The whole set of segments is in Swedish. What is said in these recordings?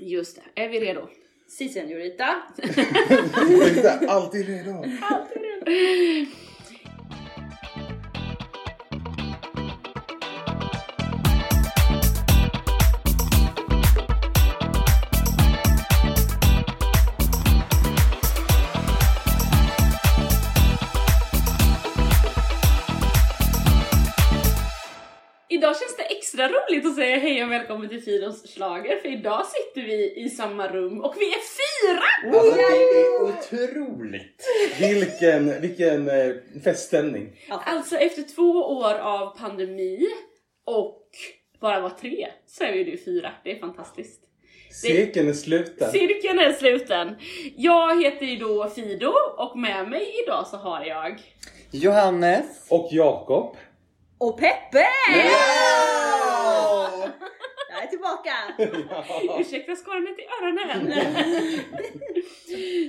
Just det, är vi redo? Si senorita. Alltid redo. Alltid redo. Roligt att säga hej och välkommen till Fidons slager för idag sitter vi i samma rum och vi är fyra! Alltså det är otroligt. Vilken, vilken eh, feststämning. Alltså efter två år av pandemi och bara var tre så är vi nu fyra. Det är fantastiskt. Cirkeln är sluten. Cirkeln är sluten. Jag heter ju då Fido och med mig idag så har jag Johannes! Och Jakob. Och Peppe! Wow! Jag är tillbaka! Ursäkta skarandet i öronen.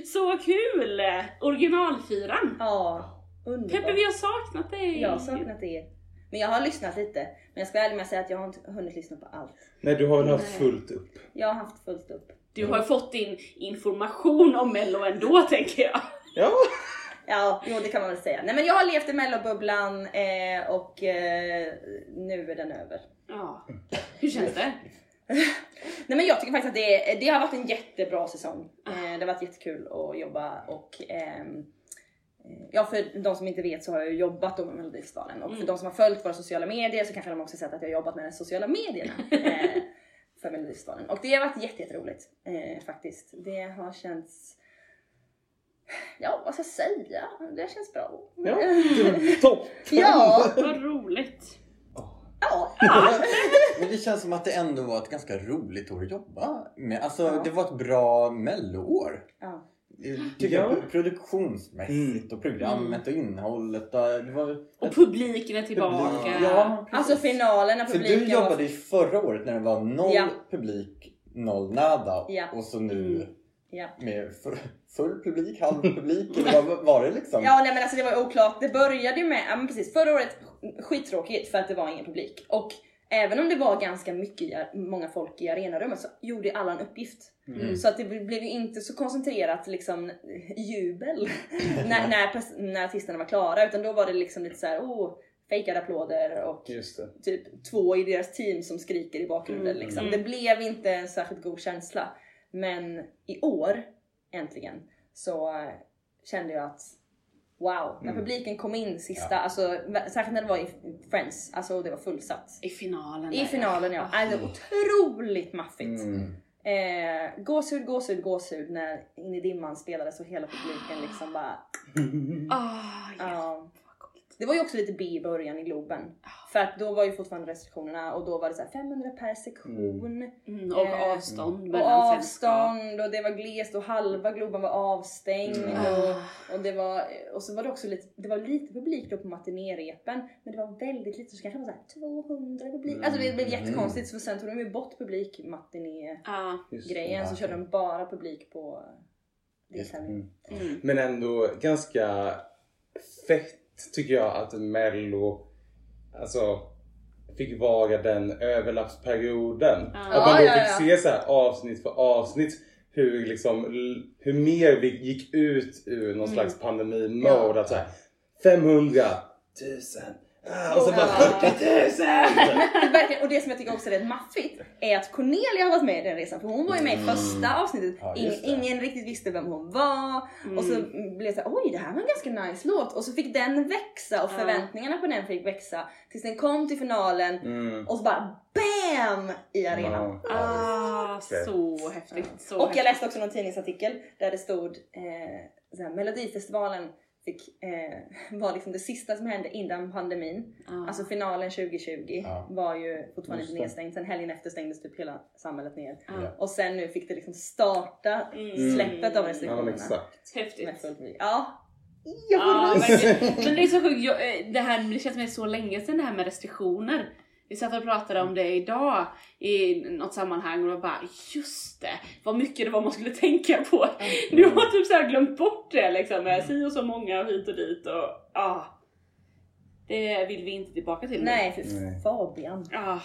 så kul! Originalfyran. Ja, underbart. Peppe vi har saknat dig. Jag har saknat er. Men jag har lyssnat lite. Men jag ska vara ärlig med att säga att jag har inte hunnit lyssna på allt. Nej du har väl haft fullt upp? Jag har haft fullt upp. Du har fått din information om mello ändå tänker jag. Ja. Ja, jo det kan man väl säga. Nej men jag har levt i mellobubblan eh, och eh, nu är den över. Ja. Hur känns det? Nej men jag tycker faktiskt att det, det har varit en jättebra säsong. Eh, det har varit jättekul att jobba och ehm, eh, Ja för de som inte vet så har jag jobbat med Melodifestivalen och för Mm. de som har följt våra sociala medier så kanske de också sett att jag har jobbat med de sociala medierna eh, för Melodifestivalen. Och det har varit jätte, jätteroligt eh, faktiskt. Det har känts Ja vad ska jag säga? Det känns bra. Ja. Topp. Ja. Vad roligt. ja. Men det känns som att det ändå var ett ganska roligt år att jobba med. Alltså Ja. det var ett bra melloår. ja. Eh, Tycker Ja. jag produktionsmässigt och programmet och innehållet. Och det var Och publiken är tillbaka. Publik- Ja, precis. Alltså finalen när För publiken du jobbade ju förra året när det var noll Ja. publik, noll nada. Ja. Och så nu Mm. Ja. med fu- full publik, halv publik. Eller vad var det liksom? Ja nej men alltså det var oklart. Det började ju med, ja men precis förra året skittråkigt för att det var ingen publik. Och även om det var ganska mycket, många folk i arenarummet så gjorde alla en uppgift. Mm. Så att det blev ju inte så koncentrerat liksom jubel när, när, när artisterna var klara utan då var det liksom lite så här, oh, fejkade applåder och typ två i deras team som skriker i bakgrunden. Mm. Liksom. Det blev inte en särskilt god känsla. Men i år, äntligen, så eh, kände jag att wow, när Mm. publiken kom in sista, Ja. alltså särskilt när det var i Friends, alltså det var fullsatt. I finalen. I finalen ja, alltså otroligt maffigt. Mm. Eh, gåshud, gåshud, gåshud när In i dimman spelades och hela publiken liksom bara Ah, ja. Ja. Det var ju också lite bi i början i Globen. För att då var ju fortfarande restriktionerna och då var det så här 500 per sektion. Mm, och Eh, avstånd Och mellan sällskap. avstånd och det var glest och halva Globen var avstängd. Mm. Och, och, det var, och så var det också lite, det var lite publik då på matinérepen. Men det var väldigt lite, så kanske det var så här 200 publik. Alltså det blev Mm. jättekonstigt för sen tog de ju bort publik matiné Ah, så körde de bara publik på deltävlingen. Mm. mm. Men ändå ganska fett tycker jag att mello alltså fick vara den överlappsperioden. Ja. Att man då Ja, fick se så här avsnitt för avsnitt hur liksom hur mer vi gick ut ur någon Mm. slags pandemi-mode. Ja. Att så här 500 000 ah, och så bara Ja. 40 000! Verkligen. Och det som jag tycker också är rätt maffigt är att Cornelia har varit med i den resan för hon var ju med i Mm. första avsnittet. Ja, ingen riktigt visste vem hon var Mm. och så blev det så här, oj det här var en ganska nice låt och så fick den växa och förväntningarna på den fick växa tills den kom till finalen Mm. och så bara BAM i arenan. Ja. Ah, så häftigt. Så Och jag läste också någon tidningsartikel där det stod eh, Melodifestivalen fick, eh, var liksom det sista som hände innan pandemin. Ah. Alltså finalen 2020 Ja. var ju fortfarande inte nedstängd. Sen helgen efter stängdes typ hela samhället ner. Ah. Ja. Och sen nu fick det liksom starta Mm. släppet av Ja restriktionerna. exakt. Häftigt. Ja. Ja, Ja. Men det är så sjukt, jag, eh, det, här, det känns som det är så länge sedan det här med restriktioner. Vi satt och pratade om det idag i något sammanhang och då bara just det, vad mycket det var man skulle tänka på. Nu har jag typ så här glömt bort det liksom med si och så många hit och dit och ah. Det vill vi inte tillbaka till nu. Nej, för Nej. Fabian. Ah.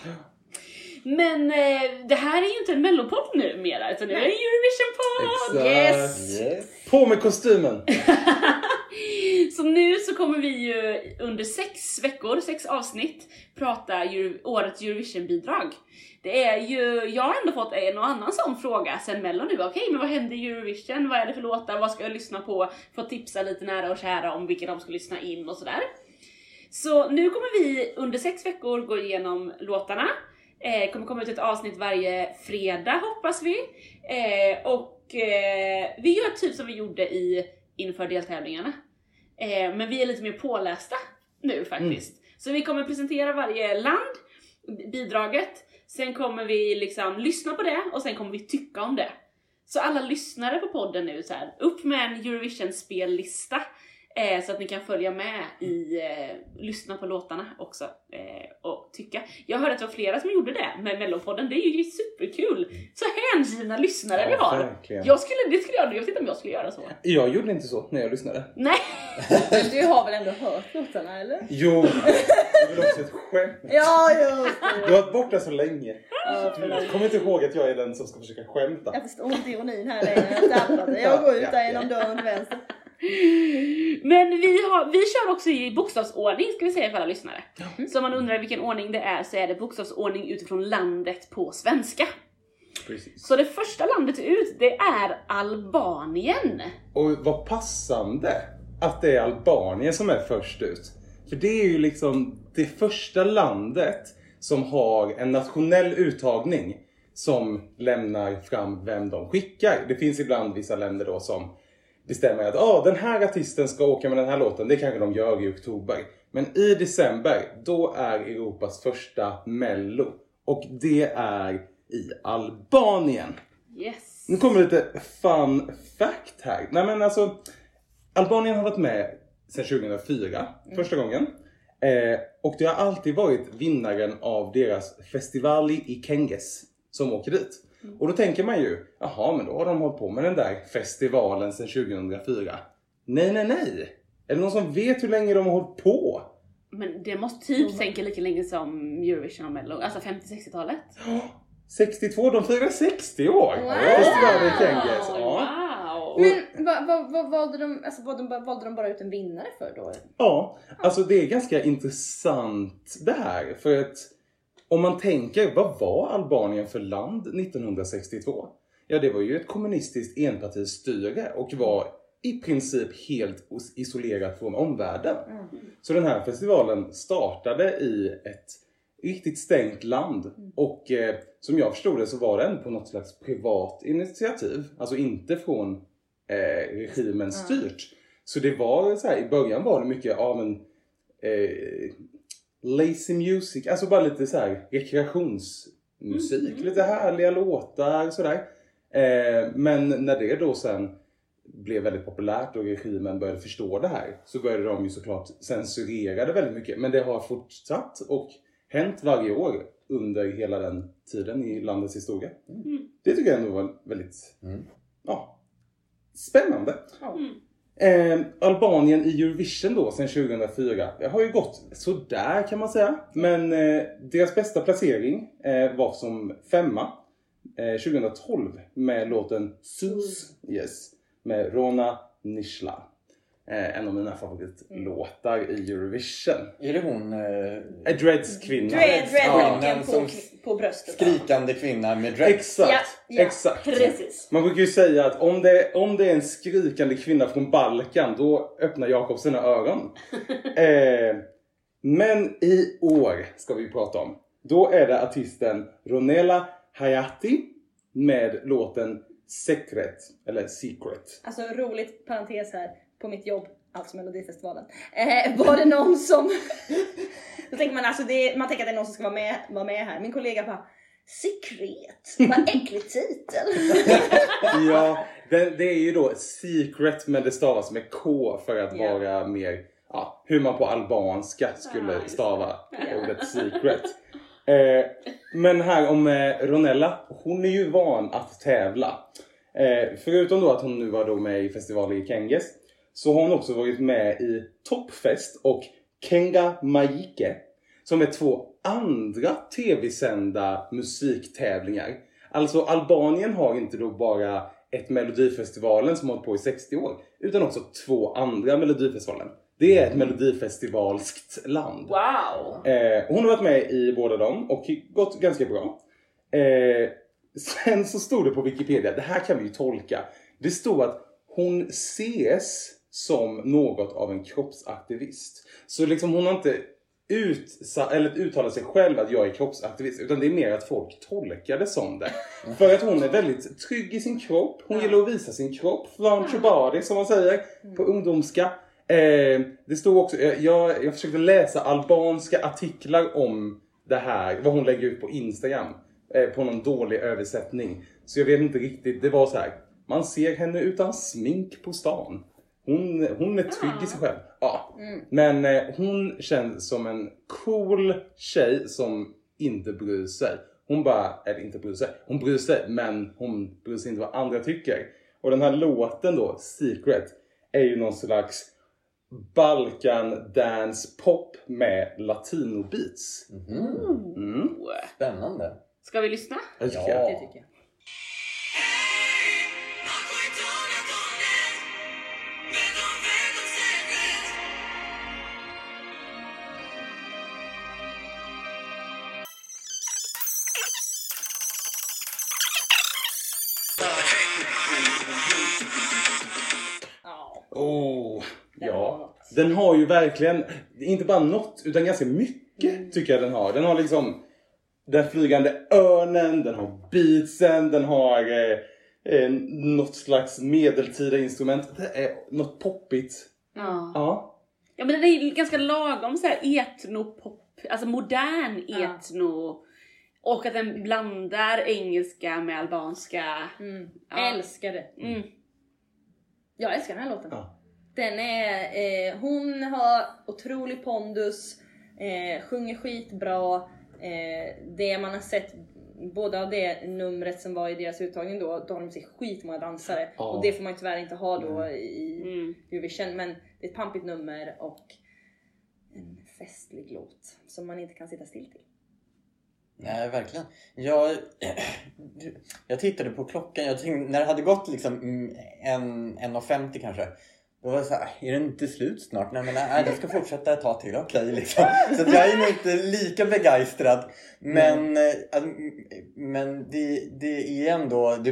Men eh, det här är ju inte en mellopodd numera utan nu är det en Eurovision-podd! Yes. Yes. På med kostymen! Så nu så kommer vi ju under sex veckor, sex avsnitt, prata Euro- årets Eurovision-bidrag. Det är ju, jag har ändå fått en och annan sån fråga sen Mello nu. Okej, men vad händer i Eurovision? Vad är det för låtar? Vad ska jag lyssna på? Få tipsa lite nära och kära om vilka de ska lyssna in och sådär. Så nu kommer vi under sex veckor gå igenom låtarna. Eh, kommer komma ut ett avsnitt varje fredag hoppas vi. Eh, och eh, vi gör typ som vi gjorde i inför deltävlingarna. Eh, men vi är lite mer pålästa nu faktiskt. Så vi kommer presentera varje land, bidraget, sen kommer vi liksom lyssna på det och sen kommer vi tycka om det. Så alla lyssnare på podden nu så här, upp med en Eurovision-spellista eh, så att ni kan följa med i, eh, lyssna på låtarna också eh, och tycka. Jag hörde att det var flera som gjorde det med Mellopodden, det är ju superkul! Så hängivna lyssnare vi Ja, har! verkligen. Jag skulle, det skulle jag, jag vet inte om jag skulle göra så. Jag gjorde inte så när jag lyssnade. Nej! Du har väl ändå hört låtarna eller? Jo, det var också ett skämt. Ja, just det. Du har varit borta så länge. Ja. Du kommer inte ihåg att jag är den som ska försöka skämta. Jag förstår inte ironin här längre. Jag tappade. Jag går ut där genom dörren till vänster. Men vi, har, vi kör också i bokstavsordning ska vi säga för alla lyssnare. Så om man undrar vilken ordning det är så är det bokstavsordning utifrån landet på svenska. Precis. Så det första landet ut det är Albanien. Och vad passande att det är Albanien som är först ut. För det är ju liksom det första landet som har en nationell uttagning som lämnar fram vem de skickar. Det finns ibland vissa länder då som bestämmer att ah, den här artisten ska åka med den här låten. Det kanske de gör i oktober. Men i december, då är Europas första mello. Och det är i Albanien. Yes. Nu kommer lite fun fact här. Nej men alltså, Albanien har varit med sedan 2004, första gången. Eh, och det har alltid varit vinnaren av deras Festivali i Kenges som åker dit. Och då tänker man ju, jaha men då har de hållit på med den där festivalen sedan 2004. Nej, nej, nej! Är det någon som vet hur länge de har hållit på? Men det måste typ tänka lika länge som Eurovision och Mello, alltså 50-60-talet. 62, de firar 60 år! Wow! Festivali i Kenges. Ja. Wow! Men vad vad- vad valde de, alltså valde de, bara ut en vinnare för då? Ja, alltså det är ganska intressant det här. För att om man tänker, vad var Albanien för land 1962? Ja, det var ju ett kommunistiskt enpartistyre och var i princip helt isolerat från omvärlden. Så den här festivalen startade i ett riktigt stängt land. Och eh, som jag förstod det så var den på något slags privat initiativ. Alltså inte från eh, regimen styrt. Så det var så här, i början var det mycket av en eh, lazy music, alltså bara lite så här rekreationsmusik. Lite härliga låtar sådär. Eh, men när det då sen blev väldigt populärt och regimen började förstå det här så började de ju såklart censurera det väldigt mycket. Men det har fortsatt och hänt varje år under hela den tiden i landets historia. Det tycker jag ändå var väldigt ja, spännande. Mm. Eh, Albanien i Eurovision då sedan 2004. Det har ju gått sådär kan man säga. Men eh, deras bästa placering eh, var som femma eh, 2012 med låten Sus yes, med Rona Nishla. Eh, en av mina favoritlåtar i Eurovision. Är det hon eh, Eh, Dreads kvinna. Dread, Ja. på, Som på bröstet. skrikande kvinna med dreads? Exakt, Ja, ja, exakt. Precis. Man brukar ju säga att om det, om det är en skrikande kvinna från Balkan, då öppnar Jakob sina öron. eh, men i år ska vi prata om. Då är det artisten Ronela Hayati med låten Secret, eller Secret. Alltså roligt parentes här på mitt jobb, alltså Melodifestivalen. Eh, var det någon som... Då tänker man alltså, det man tänker att det är någon som ska vara med, vara med här. Min kollega bara Sekret, vad äcklig titel. Ja, det, det är ju då Secret men det stavas med K för att Ja. vara mer ja, hur man på albanska skulle stava ordet secret. Eh, men här om eh, Ronella, hon är ju van att tävla. Eh, förutom då att hon nu var då med i festivalen i Kenges så har hon också varit med i Toppfest och Kenga Majike som är två andra tv-sända musiktävlingar. Alltså Albanien har inte då bara ett Melodifestivalen som har hållit på i 60 år, utan också två andra Melodifestivalen. Det är ett melodifestivalskt land. Wow! Eh, hon har varit med i båda dem och gått ganska bra. Eh, sen så stod det på Wikipedia, det här kan vi ju tolka. Det stod att hon ses som något av en kroppsaktivist. Så liksom hon har inte utsa- eller uttalat sig själv att jag är kroppsaktivist utan det är mer att folk tolkar det som det. För att hon är väldigt trygg i sin kropp. Hon gillar att visa sin kropp. Flaunt your body som man säger på ungdomska. Eh, det stod också, jag, jag, jag försökte läsa albanska artiklar om det här, vad hon lägger ut på Instagram. Eh, på någon dålig översättning. Så jag vet inte riktigt, det var så här. Man ser henne utan smink på stan. Hon, hon är trygg i sig själv. Ja. Men eh, hon känns som en cool tjej som inte bryr sig. Hon bara, eller inte bryr sig, hon bryr sig men hon bryr sig inte vad andra tycker. Och den här låten då, Secret, är ju någon slags Balkan dance pop med latino beats. Mm. Spännande. Ska vi lyssna? Ja. Det tycker jag. Den har ju verkligen, inte bara något, utan ganska mycket Mm. tycker jag den har. Den har liksom den flygande örnen, den har beatsen, den har eh, eh, något slags medeltida instrument. Det är något poppigt. Ja. Ja. Ja men den är ganska lagom så här etnopop, alltså modern Ja. etno. Och att den blandar engelska med albanska. Mm. Ja. Älskar det. Mm. Jag älskar den här låten. Ja. Den är, eh, hon har otrolig pondus, eh, sjunger skitbra. Eh, det man har sett, både av det numret som var i deras uttagning då, då har de sig skitmånga dansare. Ja. Och det får man ju tyvärr inte ha då i Mm. Eurovision. Men det är ett pampigt nummer och en festlig låt som man inte kan sitta still till. Nej, verkligen. Jag, jag tittade på klockan. Jag tänkte, när det hade gått liksom mm, en, 1.50 kanske. Då var så här, är det inte slut snart? Nej men nej, det ska fortsätta ett tag till. Okej liksom. Så jag är nog inte lika begeistrad. Men, eh, att- men det, det är ändå det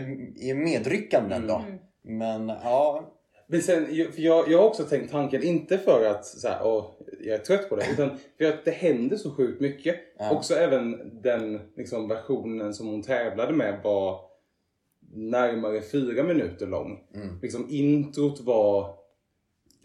är medryckande ändå. Mm. Men ja. Men sen, jag- för jag, jag har också tänkt tanken, inte för att så här, åh, jag är trött på det, utan för att det händer så sjukt mycket. Ja. Också även den liksom, versionen som hon tävlade med var närmare fyra minuter lång. Mm. Liksom, introt var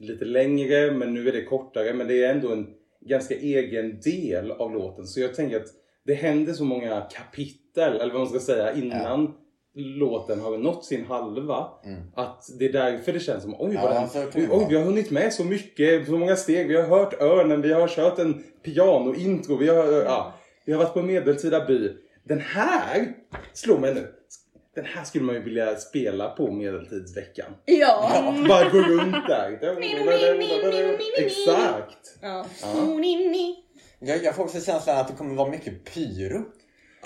lite längre, men nu är det kortare. Men det är ändå en ganska egen del av låten. Så jag tänker att det händer så många kapitel, eller vad man ska säga, innan låten har nått sin halva. Mm. Att det är därför det känns som oj, Ja, den, oj vi har hunnit med så mycket, så många steg. Vi har hört örnen, vi har kört en pianointro, vi har, ja, vi har varit på medeltida by. Den här slår mig nu. Den här skulle man ju vilja spela på medeltidsveckan. Ja! Bara gå runt där. Exakt. ja. Ja. Jag, jag får också känslan att det kommer vara mycket pyro.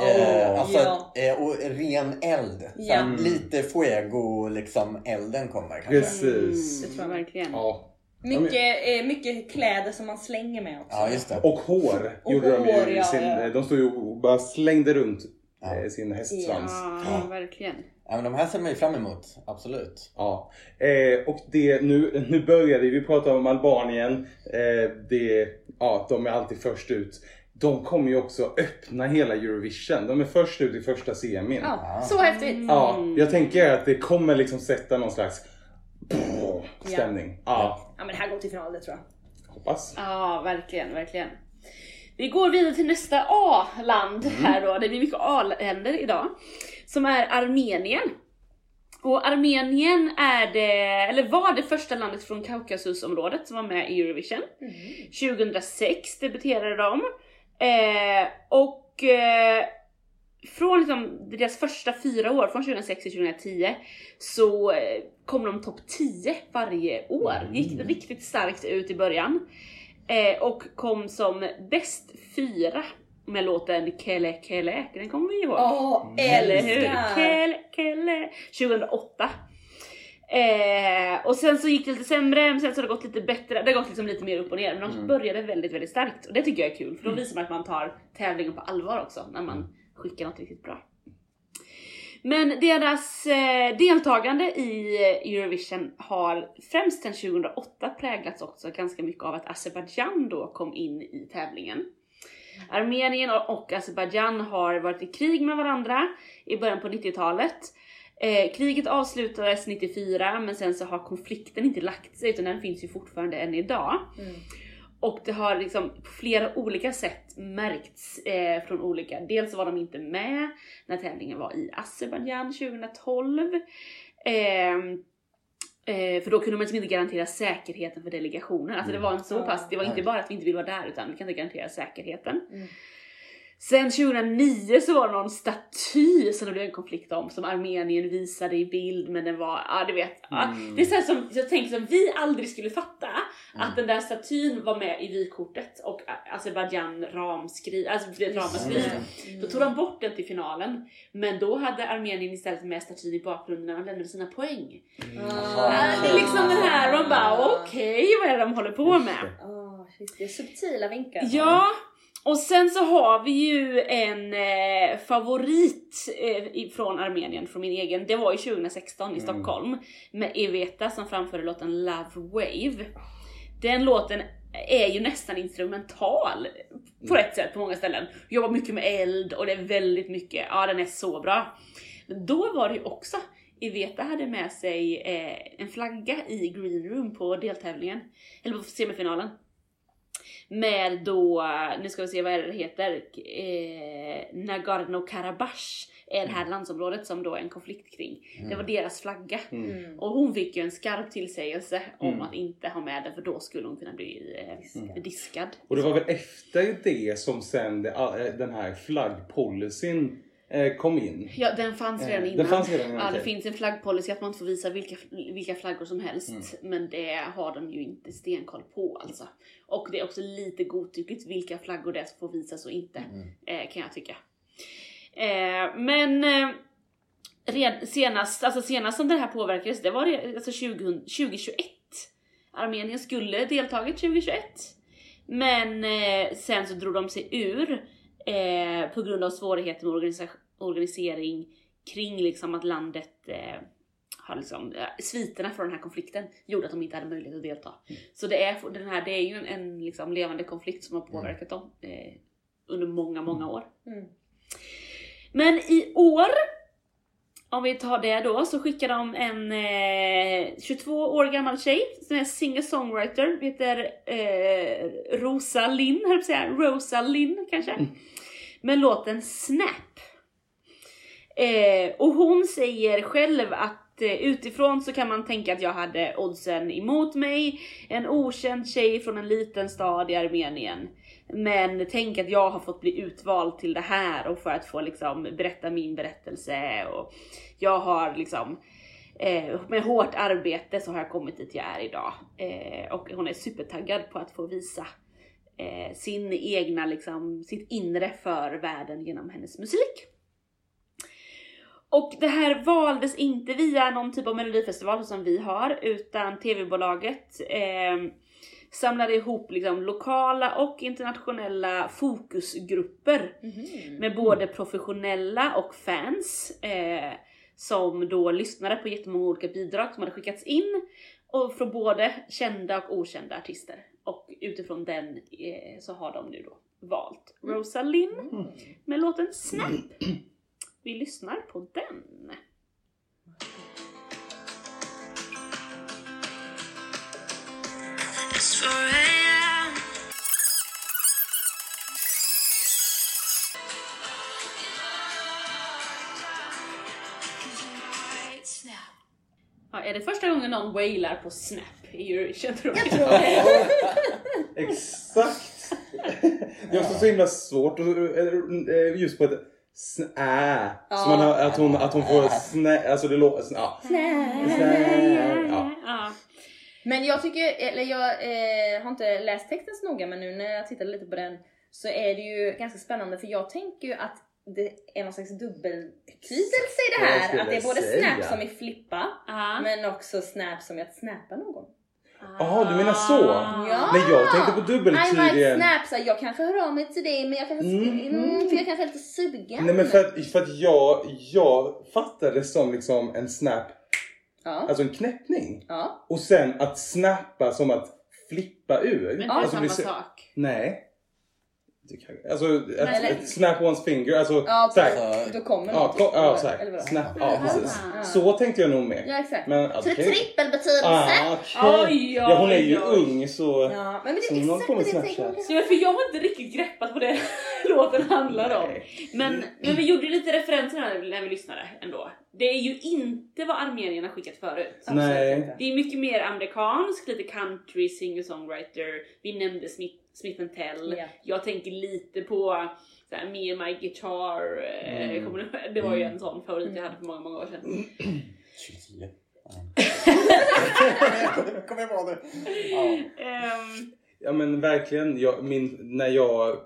Eh, alltså, ja. eh, och ren eld. Ja. här, Lite fuego, liksom elden kommer kanske. Precis. Det tror jag verkligen. Ja. Mycket, eh, mycket kläder som man slänger med också. Ja, just det. Och hår Och gjorde de ju. hår, i ja, sin, ja. De stod ju och bara slängde runt Ja. eh, sin hästsvans. Ja, verkligen. Ja, men de här ser man ju fram emot. Absolut. Ja, eh, och det, nu, nu började vi prata om Albanien. Eh, det, ja, de är alltid först ut. De kommer ju också öppna hela Eurovision. De är först ut i första semin. Ja, så häftigt! Ja, jag tänker att det kommer liksom sätta någon slags stämning. Ja, Ja men det här går till final det tror jag. hoppas. Ja, verkligen, verkligen. Vi går vidare till nästa A-land här då. Det blir mycket A-länder idag. Som är Armenien. Och Armenien är det, eller var det första landet från Kaukasusområdet som var med i Eurovision. 2006 debuterade de. Eh, och eh, från liksom deras första fyra år, från 2006 till 2010, så eh, kom de topp 10 varje år. Gick riktigt starkt ut i början. Eh, och kom som bäst fyra med låten Kele Kele. Den kommer vi ihåg. Åh, Eller hur? älskar! Kele Kele. 2008. Eh, och sen så gick det lite sämre, men sen så har det gått lite bättre. Det har gått liksom lite mer upp och ner, men de Mm. började väldigt, väldigt starkt. Och det tycker jag är kul, för då visar man att man tar tävlingen på allvar också, när man skickar något riktigt bra. Men deras eh, deltagande i Eurovision har främst sedan 2008 präglats också ganska mycket av att Azerbajdzjan då kom in i tävlingen. Armenien och- Azerbajdzjan har varit i krig med varandra i början på 90-talet. Eh, kriget avslutades 94 men sen så har konflikten inte lagt sig utan den finns ju fortfarande än idag. Mm. Och det har liksom på flera olika sätt märkts eh, från olika, dels var de inte med när tävlingen var i Azerbaijan 2012. Ehm, Eh, för då kunde man liksom inte garantera säkerheten för delegationen. Alltså det var en så pass, det var inte bara att vi inte ville vara där utan vi kan inte garantera säkerheten. Mm. Sen 2009 så var det någon staty som det blev en konflikt om som Armenien visade i bild men den var, ja du vet. ja, Mm. Det är så här som jag tänker som vi aldrig skulle fatta att den där statyn var med i vykortet och Azerbaijan ramskri, alltså det ramaskri. Mm. Då tog de bort den till finalen. Men då hade Armenien istället med statyn i bakgrunden när de lämnade sina poäng. Ah. Ah, det är liksom den här, de bara okej vad är det de håller på med? Ah, det är subtila vinkar. Ja, och sen så har vi ju en eh, favorit eh, i- från Armenien, från min egen. Det var ju 2016 i Mm. Stockholm med Eveta som framförde låten Love Wave. Den låten är ju nästan instrumental på ett sätt på många ställen. Jobbar mycket med eld och det är väldigt mycket, ja den är så bra. Men då var det ju också, Iveta hade med sig eh, en flagga i green room på deltävlingen, eller på semifinalen. Med då, nu ska vi se vad det heter, eh, Nagorno-Karabach är det här landsområdet som då är en konflikt kring. Det var deras flagga. Mm. Mm. Och hon fick ju en skarp tillsägelse om Mm. att inte ha med den för då skulle hon kunna bli eh, diskad. Och det var väl efter det som sen det, äh, den här flaggpolicyn eh, kom in. Ja, den fanns redan Eh, innan. den fanns redan innan, ja, det finns en flaggpolicy att man inte får visa vilka, vilka flaggor som helst. Mm. Men det har de ju inte stenkoll på alltså. Och det är också lite godtyckligt vilka flaggor det är som får visas och inte. Mm. Eh, kan jag tycka. Eh, men eh, red, senast, alltså senast som det här påverkades, det var det, alltså 20, 2021. Armenien skulle deltagit 2021. Men eh, sen så drog de sig ur eh, på grund av svårigheter med organisa- organisering kring liksom att landet eh, har liksom, eh, sviterna från den här konflikten gjorde att de inte hade möjlighet att delta. Så det är, den här, det är ju en, en liksom levande konflikt som har påverkat dem eh, under många, många år. Mm. Men i år, om vi tar det då, så skickar de en eh, 22 år gammal tjej som är singer-songwriter, heter eh, Rosa Linn, höll jag säga, Rosa Linn kanske. Med låten Snap. Eh, och hon säger själv att Eh, utifrån så kan man tänka att jag hade oddsen emot mig. En okänd tjej från en liten stad i Armenien. Men tänk att jag har fått bli utvald till det här och för att få liksom berätta min berättelse. Och jag har liksom eh, med hårt arbete så har jag kommit dit jag är idag. Eh, och hon är supertaggad på att få visa eh, sin egna, liksom, sitt inre för världen genom hennes musik. Och det här valdes inte via någon typ av melodifestival som vi har, utan tv-bolaget eh, samlade ihop liksom, lokala och internationella fokusgrupper Mhm. med både professionella och fans eh, som då lyssnade på jättemånga olika bidrag som hade skickats in och från både kända och okända artister. Och utifrån den eh, så har de nu då valt Rosalind Mm. med låten Snap. Vi lyssnar på den. It's 4 a.m. Snap. Ja, är det första gången någon wailar på Snap i Eurovision tror jag? Jag tror det. Exakt! Det är också så himla svårt och, eh, just på ett snä. Så man hör att hon, att hon får snä, alltså det låter, ja. Snä. Ja. Ja. Men jag tycker, eller jag eh, har inte läst texten så noga men nu när jag tittade lite på den så är det ju ganska spännande för jag tänker ju att det är någon slags dubbeltydelse i det här. Att det är både säga. snap som i flippa Ja. men också snap som i att snappa någon. Jaha, du menar så? Ja. Nej, jag tänkte på I dubbeltydigen. snap, så jag kanske hör av mig till dig men jag kanske, Mm. mm, för jag kanske är lite sugen. Nej men för att, för att jag, jag fattade det som liksom en snap, Ja. alltså en knäppning. ja. Och sen att snappa som att flippa ur. Men det är alltså, samma blir sak. Nej. Kan, alltså, ett, ett snap one's finger, alltså Ja, så här, Så- då kommer Ja, något. ko- ja Eller- så här. eller? Snap, ja precis. Så tänkte jag nog med. Ja exakt. Men, så är okej. trippelbetydelse. Ah, okej. Oj, oj, ja, hon är ju oj. ung så... Ja, men det Så är exakt det jag Snapchat. Så, för jag har inte riktigt greppat vad det låten handlar om. Men, men vi gjorde lite referenser här när vi lyssnade ändå. Det är ju inte vad armenierna skickat förut. Nej. Det är mycket mer amerikansk, lite country, singer-songwriter. Vi nämnde Smith, Smith Tell. Ja. Jag tänker lite på så här, Me and My Guitar. eh, Mm. kommer Det var ju en sån favorit jag hade för många, många år sedan. 29. Jag kommer på det. Ja. Ehm, Ja men verkligen, jag, min, när jag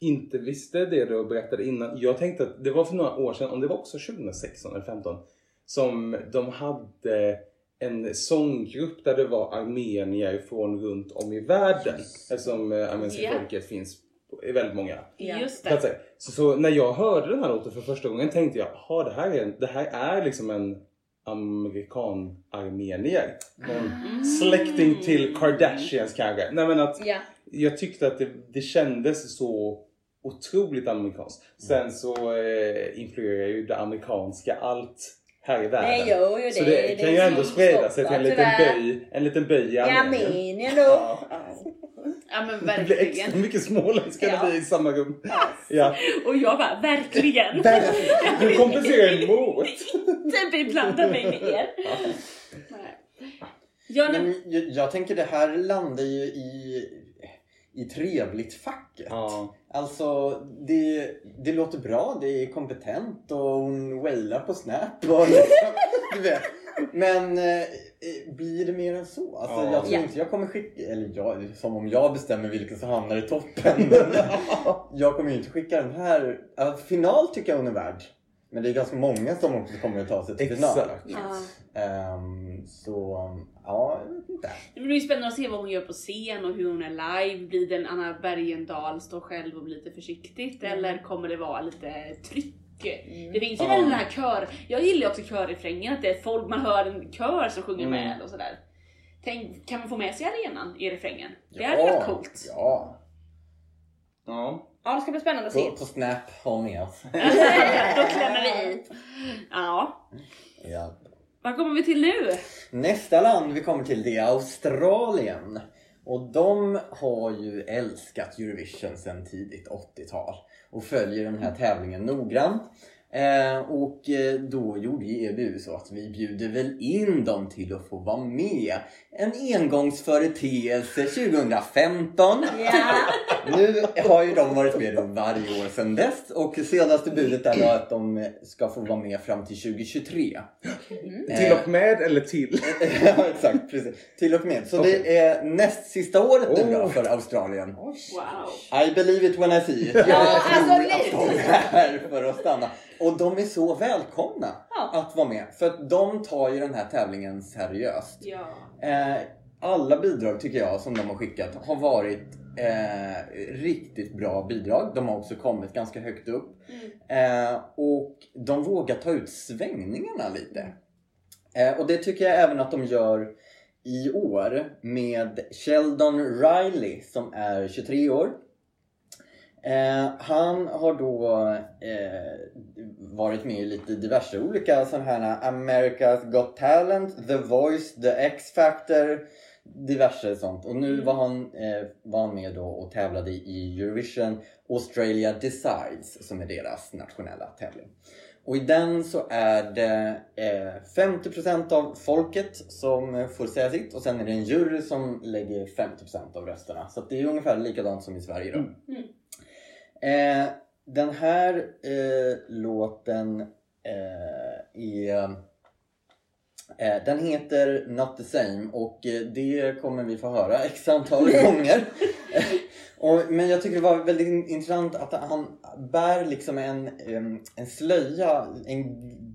inte visste det du berättade innan. Jag tänkte att det var för några år sedan, om det var också 2016 eller 2015 som de hade en sånggrupp där det var armenier från runt om i världen. Eftersom eh, armeniska Ja. folket finns i väldigt många det. platser. Så, så när jag hörde den här låten för första gången tänkte jag, jaha det här är, en- det här är liksom en amerikan-armenier. Någon släkting till Kardashians kanske. Nej men att Ja. jag tyckte att det, det kändes så otroligt amerikanskt. Sen så eh, influerar ju det amerikanska allt här i världen. Det gör ju det. så det, kan ju ändå sprida sig till en liten tyvärr. böj, en liten böj i I Armenien. Armenien då. Ja. Ja. Ja men Det blir extra verkligen. mycket småländska när Ja. vi är i samma rum. Ja. Och jag bara, verkligen. Du kompenserar emot. Inte beblanda mig med er. Nej. Ja, nej, Men jag, jag tänker det här landar ju i, i trevligt-facket. Ja. Alltså, det, det låter bra, det är kompetent och hon wailar på Snap och liksom, du vet. Men eh, blir det mer än så? Alltså, Ja. jag tror inte jag kommer skicka, eller jag, som om jag bestämmer vilken som hamnar i toppen. Jag kommer ju inte skicka den här. Ja, final tycker jag hon är värd. Men det är ganska många som också kommer att ta sig till final. Exakt. Ja. Så, ja, jag vet inte. Det blir ju spännande att se vad hon gör på scen och hur hon är live. Blir det en Anna Bergendahl står själv och blir lite försiktigt eller kommer det vara lite tryck? Det finns ju Ja. väl den här kör... Jag gillar också körrefrängen, att det är folk, man hör en kör som sjunger Mm. med och sådär. Tänk, kan man få med sig arenan i refrängen? Det hade varit coolt. Ja, Ja. Ja, det ska bli spännande att se. på, på Snap, håll med oss. Då klämmer vi i. Ja. Ja. Vad kommer vi till nu? Nästa land vi kommer till det är Australien. Och de har ju älskat Eurovision sedan tidigt 80-tal och följer den här tävlingen noggrant. Eh, och eh, då gjorde ju EBU så att vi bjuder väl in dem till att få vara med. En engångsföreteelse 2015. Ja. Nu har ju de varit med då varje år sedan dess och senaste budet är då att de ska få vara med fram till 2023. Till och med eller till? ja, exakt. Precis. Till och med. Så det är näst sista året nu då Oh. för Australien. Wow. I believe it when I see it. Ja, Jag alltså, tror att de är här för att stanna. Och de är så välkomna Ja. att vara med. För att de tar ju den här tävlingen seriöst. Ja. Eh, alla bidrag tycker jag som de har skickat har varit eh, riktigt bra bidrag. De har också kommit ganska högt upp. Mm. Eh, och de vågar ta ut svängningarna lite. Eh, och det tycker jag även att de gör i år med Sheldon Riley som är 23 år. Eh, han har då eh, varit med i lite diverse olika sådana här America's Got Talent, The Voice, The X-Factor, diverse sånt. Och nu var han, eh, var han med då och tävlade i Eurovision Australia Decides som är deras nationella tävling. Och i den så är det eh, 50% av folket som eh, får säga sitt och sen är det en jury som lägger 50% av rösterna. Så det är ungefär likadant som i Sverige då. Mm. Eh, den här eh, låten eh, är Eh, Den heter Not the same och eh, det kommer vi få höra x antal gånger. Eh, och, men jag tycker det var väldigt in- intressant att han bär liksom en, en slöja, en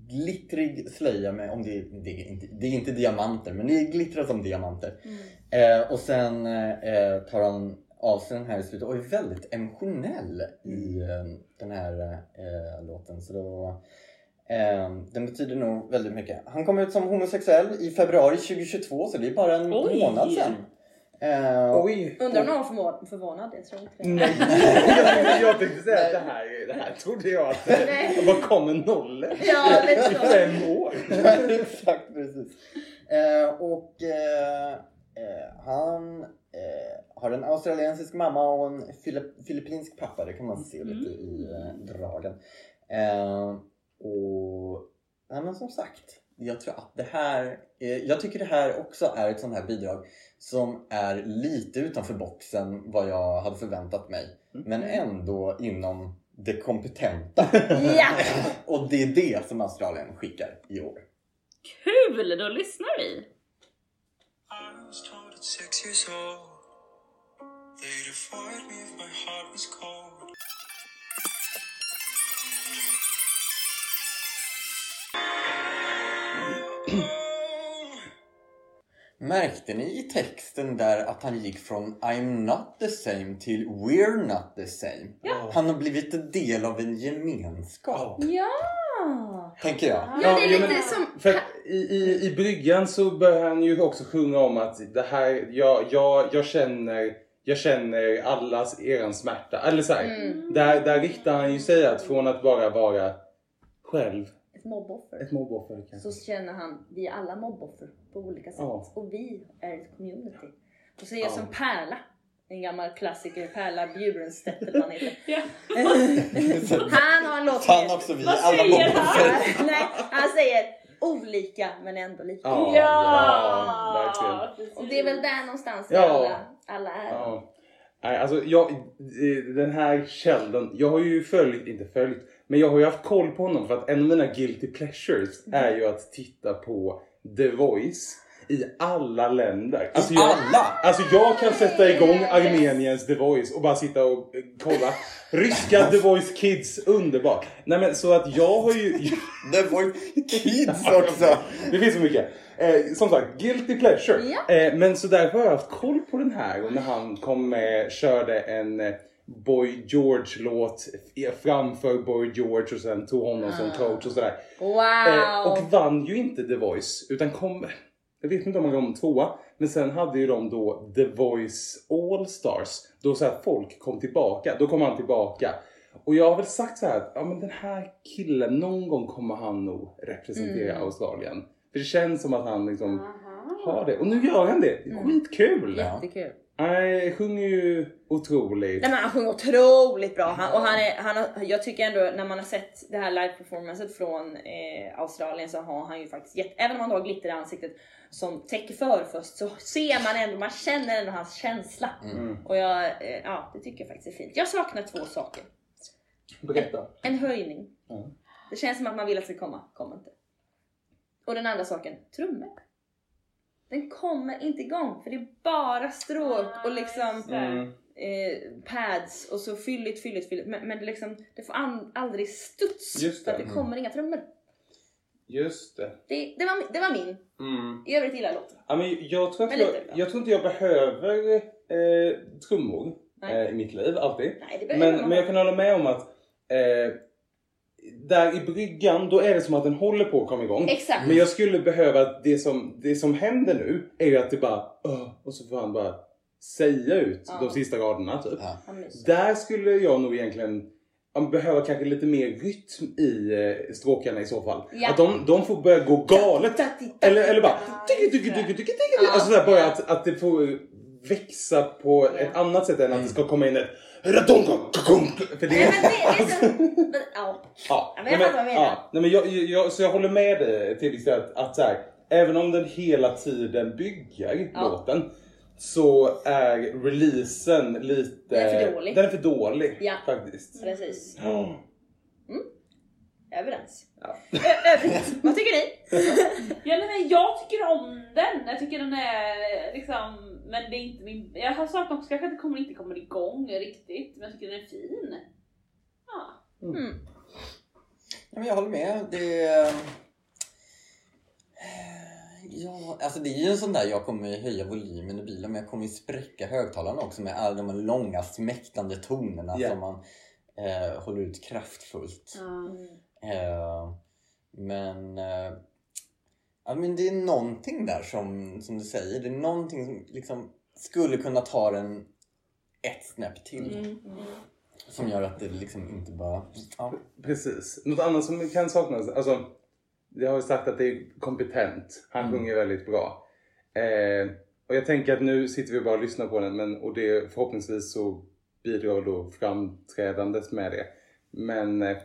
glittrig slöja med, om det, det, är inte, det är inte diamanter, men det glittrar som diamanter. Eh, och sen eh, tar han av sig den här i slutet och är väldigt emotionell i eh, den här eh, låten. Så då, eh, den betyder nog väldigt mycket. Han kom ut som homosexuell i februari 2022 så det är bara en Oj. månad sedan. Oj! Undrar om någon var förvå- förvånad? Jag tror inte det. Nej, jag, jag tänkte säga att det här, det här trodde jag att... Nej. Vad kommer nollor? Ja, lite I så. fem år? Exakt, precis. Eh, och eh, han eh, har en australiensisk mamma och en filip- filippinsk pappa. Det kan man se lite i dragen. Och ja, men som sagt, jag tror att det här, eh, jag tycker det här också är ett sånt här bidrag som är lite utanför boxen vad jag hade förväntat mig. Men ändå inom det kompetenta. Ja! Och det är det som Australien skickar i år. Kul! Då lyssnar vi. Six years old they'd avoid me if my heart was cold. Märkte ni i texten där att han gick från I'm not the same till We're not the same? Han har blivit en del av en gemenskap, Ja! tänker jag. Ja, det är ja, lite men- som... För i, i, i bryggan så börjar han ju också sjunga om att det här, jag, jag, jag känner jag känner allas eran smärta. Eller så här, Mm. där, där riktar han ju sig att från att bara vara själv, Ett mobboffer. ett mobboffer kanske. Så känner han, vi är alla mobboffer på olika sätt. Ja. Och vi är ett community. Och så är jag Ja. som Pärla. En gammal klassiker, Pärla Bjurenstedt eller vad han heter. Ja. Han har en låt med- också, vi är Vad alla mobboffer. Nej, han säger olika men ändå lika. Ja, Ja! Och det är väl där någonstans Ja. alla, alla är. Ja. Nej, alltså jag, eh, den här Sheldon, jag har ju följt, inte följt, men jag har ju haft koll på honom för att en av mina guilty pleasures är ju att titta på The Voice i alla länder. Alltså jag, Alla! Alltså jag kan sätta igång Armeniens The Voice och bara sitta och eh, kolla. Ryska The Voice Kids, underbart. Nej men så att jag har ju... Var ju kids också! Det finns så mycket. Eh, som sagt, guilty pleasure. Ja. Eh, men så därför har jag haft koll på den här och när han kom med, körde en eh, Boy George-låt framför Boy George och sen tog honom som coach och sådär. Wow! Eh, och vann ju inte The Voice utan kom, jag vet inte om han kom tvåa, men sen hade ju de då The Voice All Stars. Då så här folk kom tillbaka, då kom han tillbaka. Och jag har väl sagt så här att ja, men den här killen, någon gång kommer han nog representera Mm. Australien. För det känns som att han liksom Aha. har det. Och nu gör han det. Det är Skitkul! Jättekul. Nej, sjunger ju otroligt. Nej men han sjunger otroligt bra. Han, och han är, han har, jag tycker ändå när man har sett det här live-performancet från eh, Australien så har han ju faktiskt gett, även om han har glitter i ansiktet som täcker för först så ser man ändå, man känner ändå hans känsla. Mm. Och jag, eh, ja det tycker jag faktiskt är fint. Jag saknar två saker. Berätta. En höjning. Ja. Det känns som att man vill att det ska komma, kommer inte. Och den andra saken, trummor. Den kommer inte igång för det är bara stråk och liksom Mm. eh, pads och så fylligt, fylligt, fylligt. Men, men det, liksom, det får aldrig studs Just för att det. det kommer inga trummor. Just det. Det, det, var, det var min. Mm. I övrigt gillar jag låten. Ja, men jag, tror Men jag, lite jag tror inte jag behöver eh, trummor eh, i mitt liv, alltid. Nej, det behöver Men, men jag kan hålla med om att eh, där i bryggan, då är det som att den håller på att komma igång. Exakt. Men jag skulle behöva att det som, det som händer nu är ju att det bara och så får han bara säga ut Ja. de sista raderna typ. Ja. Där skulle jag nog egentligen behöva kanske lite mer rytm i eh, stråkarna i så fall. Ja. Att de, de får börja gå galet. Eller, eller bara... Alltså bara att, att det får växa på ett annat sätt än att det ska komma in ett... För det Nej, men det, det är så... men, ja. Ja, Ja, men jag fattar vad du menar. ja, nej, men jag, jag, så jag håller med dig till liksom att, att så här, även om den hela tiden bygger Ja. låten så är releasen lite... Den är för dålig. Den är för dålig Ja. faktiskt. Precis. Ja. Överens. Ja. Ö- övrigt, vad tycker ni? Ja, nej, men jag den. Jag tycker den är liksom, men det är inte min, jag har saknat också kanske att det kommer, inte kommer igång riktigt, men jag tycker den är fin. Ja. Mm. Ja, men jag håller med. Det är... Ja, alltså det är ju en sån där jag kommer höja volymen i bilen men jag kommer ju spräcka högtalarna också med alla de här långa smäktande tonerna Ja. som man eh, håller ut kraftfullt. Eh, men, eh, ja, men det är någonting där som, som du säger, det är någonting som liksom skulle kunna ta den ett snäpp till. Mm. Som gör att det liksom inte bara... Ja. Precis. Något annat som kan saknas, alltså jag har ju sagt att det är kompetent. Han Mm. sjunger väldigt bra. Eh, och jag tänker att nu sitter vi bara och lyssnar på den men, och det förhoppningsvis så bidrar då framträdandet med det. Men eh,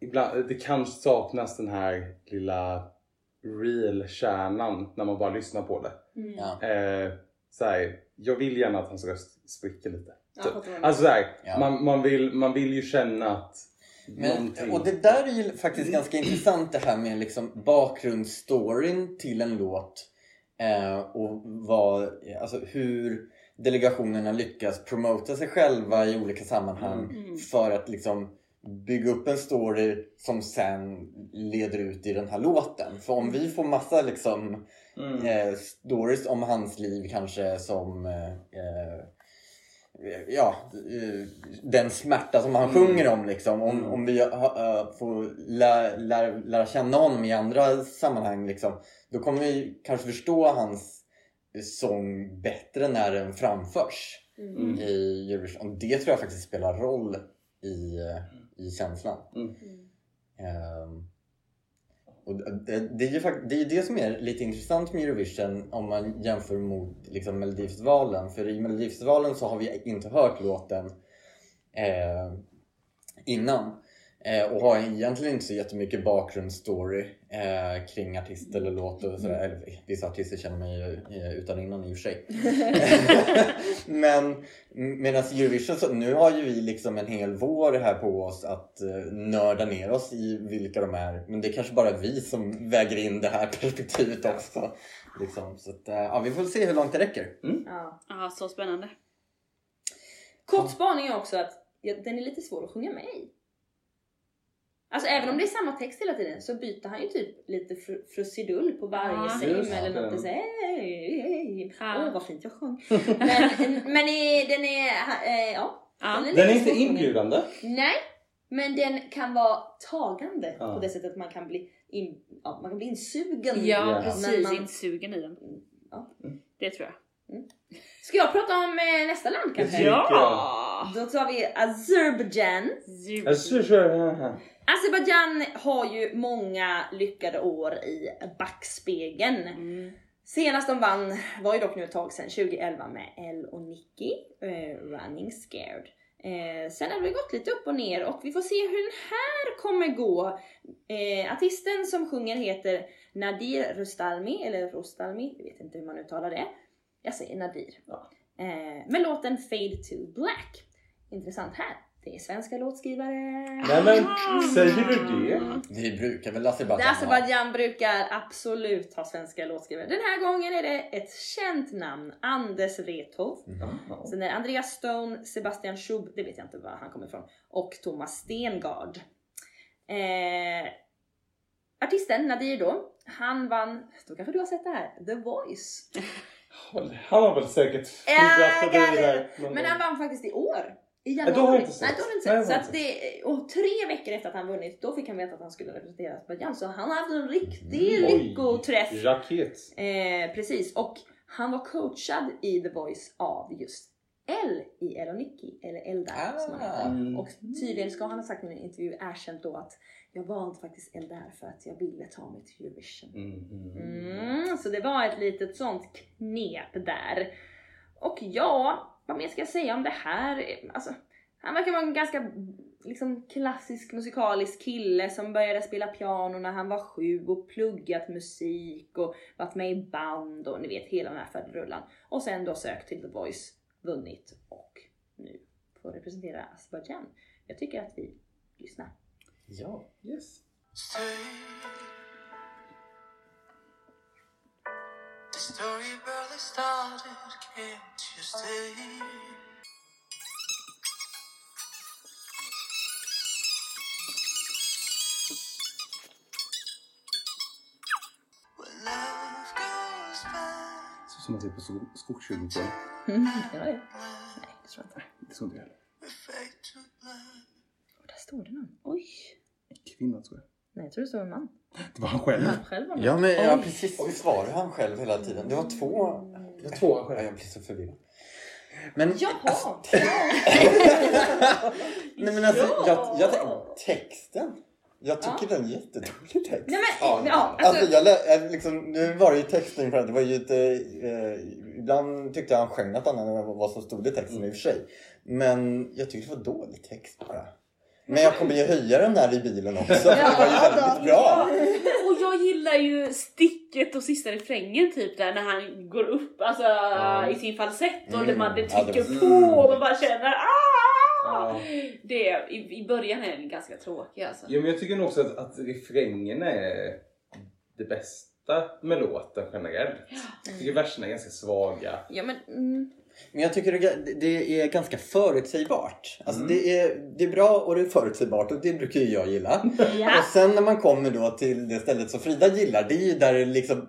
ibland, det kan saknas den här lilla real-kärnan när man bara lyssnar på det. Mm. Ja. Eh, så här, jag vill gärna att hans röst spricker lite. Typ. Alltså så här, Ja. man, man, vill, man vill ju känna att Men, och det där är ju faktiskt ganska intressant det här med liksom bakgrundsstoryn till en låt eh, och vad, alltså hur delegationerna lyckas promota sig själva i olika sammanhang Mm. för att liksom bygga upp en story som sen leder ut i den här låten. För om vi får massa liksom Mm. eh, stories om hans liv kanske som eh, eh, ja, eh, den smärta som han sjunger om liksom. Om, Mm. om vi ha, eh, får lära, lära, lära känna honom i andra sammanhang liksom, då kommer vi kanske förstå hans sång bättre när den framförs Mm. i Eurovision. Och det tror jag faktiskt spelar roll i, i känslan. Mm. Ehm, och det, det är ju fakt- det, är det som är lite intressant med Eurovision om man jämför mot liksom, Melodifestivalen. För i Melodifestivalen så har vi inte hört låten eh, innan. Eh, och har egentligen inte så jättemycket bakgrundsstory eh, kring artist eller låt och sådär. Eller, vissa artister känner mig ju eh, utan innan i och för sig. Men medan Eurovision, så nu har ju vi liksom en hel vår här på oss att eh, nörda ner oss i vilka de är. Men det är kanske bara vi som väger in det här perspektivet också. Liksom. Så att, eh, ja, vi får se hur långt det räcker. Ja. Ja, så spännande. Kort spaning är också att ja, den är lite svår att sjunga med i. Alltså även om det är samma text hela tiden så byter han ju typ lite fr- frusidull på varje Ja, sim eller något. Hej. Ja. Åh vad fint jag sjöng. Men, men är, den är, eh, ja. Ja. Den är inte svår att sjunga. inbjudande. Nej, men den kan vara tagande Ja. på det sättet att man kan bli, in, ja, man kan bli insugen. Ja, precis. man- Insugen i den. Ja. Det tror jag. Ska jag prata om eh, nästa land kanske? Ja. Då tar vi Azerbaijan. Alltså, Azerbaijan har ju många lyckade år i backspegeln. Mm. Senast de vann var ju dock nu ett tag sedan, 2011 med Elle och Nicky, eh, Running Scared. Eh, sen har det gått lite upp och ner och vi får se hur den här kommer gå. Eh, artisten som sjunger heter Nadir Rustalmi, eller Rostalmi, jag vet inte hur man uttalar det. Jag säger Nadir. Ja. Eh, med låten Fade to Black. Intressant här, det är svenska låtskrivare. Nej men, säger du det? Vi brukar väl Azerbajdzjan ha. Azerbaijan brukar absolut ha svenska låtskrivare. Den här gången är det ett känt namn, Anders Wrethov. Jaha. Sen är det Andreas Stone, Sebastian Schub, det vet jag inte var han kommer ifrån, och Thomas Stengard. Eh, artisten Nadir då, han vann, då kanske du har sett det här, The Voice. Han har väl säkert figurerat förbi där Men han vann faktiskt i år. I Ja, januari. då har inte sett. Nej, då har inte Nej, sett. Så inte att det, och tre veckor efter att han vunnit, då fick han veta att han skulle representera Azerbaijan. Så han har haft en riktig Mm, lyckoträff. Raket. Eh, precis, och han var coachad i The Voice av just L i El och Nicky, eller Eldar som han heter. Mm. Och tydligen ska han ha sagt i en intervju erkänt då att jag valde faktiskt Eldar för att jag ville ta mig till Eurovision. Mm, mm, mm. Mm, så det var ett litet sånt knep där. Och ja, vad mer ska jag säga om det här? Alltså, han verkar vara en ganska liksom, klassisk musikalisk kille som började spela piano när han var sju och pluggat musik och varit med i band och ni vet hela den här faderullan. Och sen då sökt till The Voice, vunnit och nu får representera Azerbaijan. Jag tycker att vi lyssnar. Ja. Yes. Story barely started, can't you stay? Back, Så som man ser på sko- Skogskyrkogården. Mm, ja, det. Nej, det tror jag inte. Det tror inte jag heller. Och där står det någon. Oj. Kvinna tror jag. Nej, jag tror det står en man. Det var han själv. Han själv var med. Ja, men ja, precis. Visst var det han själv hela tiden? Det var två. Det var Två han Ja, själv. jag blir så förvirrad. Men, Jaha! nej, men alltså, Ja. jag, jag tänkte, texten. Jag tycker det är en jättedålig text. Nej men, Ja, ja, Alltså, alltså, jag, liksom, nu var det ju texten för att det var ju ett, eh, ibland tyckte jag han sjöng något annat än vad som stod i texten i och för sig. Men jag tyckte det var dålig text bara. Men jag kommer ju höja den där i bilen också. för det var ju Ja, väldigt då. bra. Och jag gillar ju sticket och sista refrängen typ där när han går upp alltså, i sin falsett och Mm. man det Ja, det trycker var- på och man bara känner ah! Ja. Det, i, I början är den ganska tråkig alltså. Ja, men jag tycker nog också att, att refrängen är det bästa med låten generellt. Jag tycker verserna är ganska svaga. ja men, mm, Men jag tycker det, det är ganska förutsägbart. Alltså det, är, det är bra och det är förutsägbart och det brukar ju jag gilla. Ja. Och sen när man kommer då till det stället som Frida gillar, det är ju där det liksom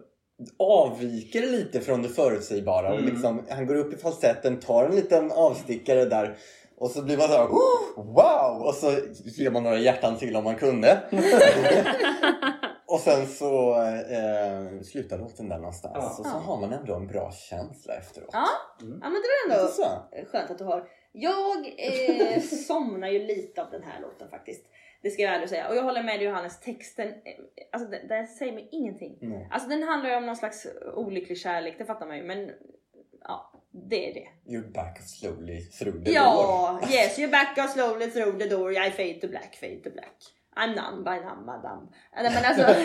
avviker lite från det förutsägbara. Och Mm. liksom, han går upp i falsetten, tar en liten avstickare där och så blir man såhär oh, wow! Och så ger man några hjärtan till om man kunde. och sen så eh, slutar låten där någonstans. Ja. Och så Ja. har man ändå en bra känsla efteråt. ja. Mm. ja men det var ändå så? skönt att du har. Jag eh, somnar ju lite av den här låten faktiskt. Det ska jag ärligt säga. Och jag håller med dig Johannes, texten, eh, alltså den, den säger mig ingenting. Nej. Alltså den handlar ju om någon slags olycklig kärlek, det fattar man ju. Men ja, det är det. You're back slowly through the door. Ja, yes, you're back slowly through the door, I fade to black, fade to black. I'm numb by numb madam. Nej men alltså,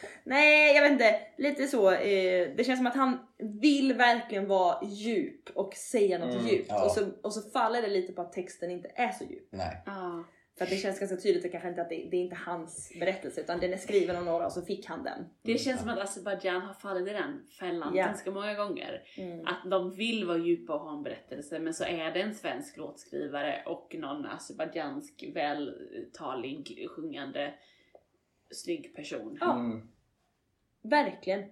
nej jag vet inte, lite så. Eh, det känns som att han vill verkligen vara djup och säga något Mm, djupt. ja. Och, så, och så faller det lite på att texten inte är så djup. Nej. Ja. För att det känns ganska tydligt att kanske inte att det, det är inte hans berättelse utan den är skriven av några och så fick han den. Det känns som att Azerbajdzjan har fallit i den fällan Ja. ganska många gånger. Mm. Att de vill vara djupa och ha en berättelse men så är det en svensk låtskrivare och någon azerbajdzjansk vältalig, sjungande, snygg person. Ja. Mm. Verkligen.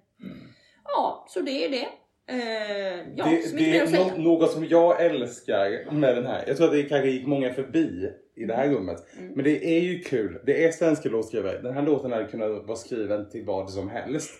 Ja, så det är det. Eh, ja, det, det är nå- något som jag älskar med den här. Jag tror att det kanske gick många förbi i det här rummet. Mm. Men det är ju kul. Det är svenska låtskrivare. Den här låten hade kunnat vara skriven till vad som helst.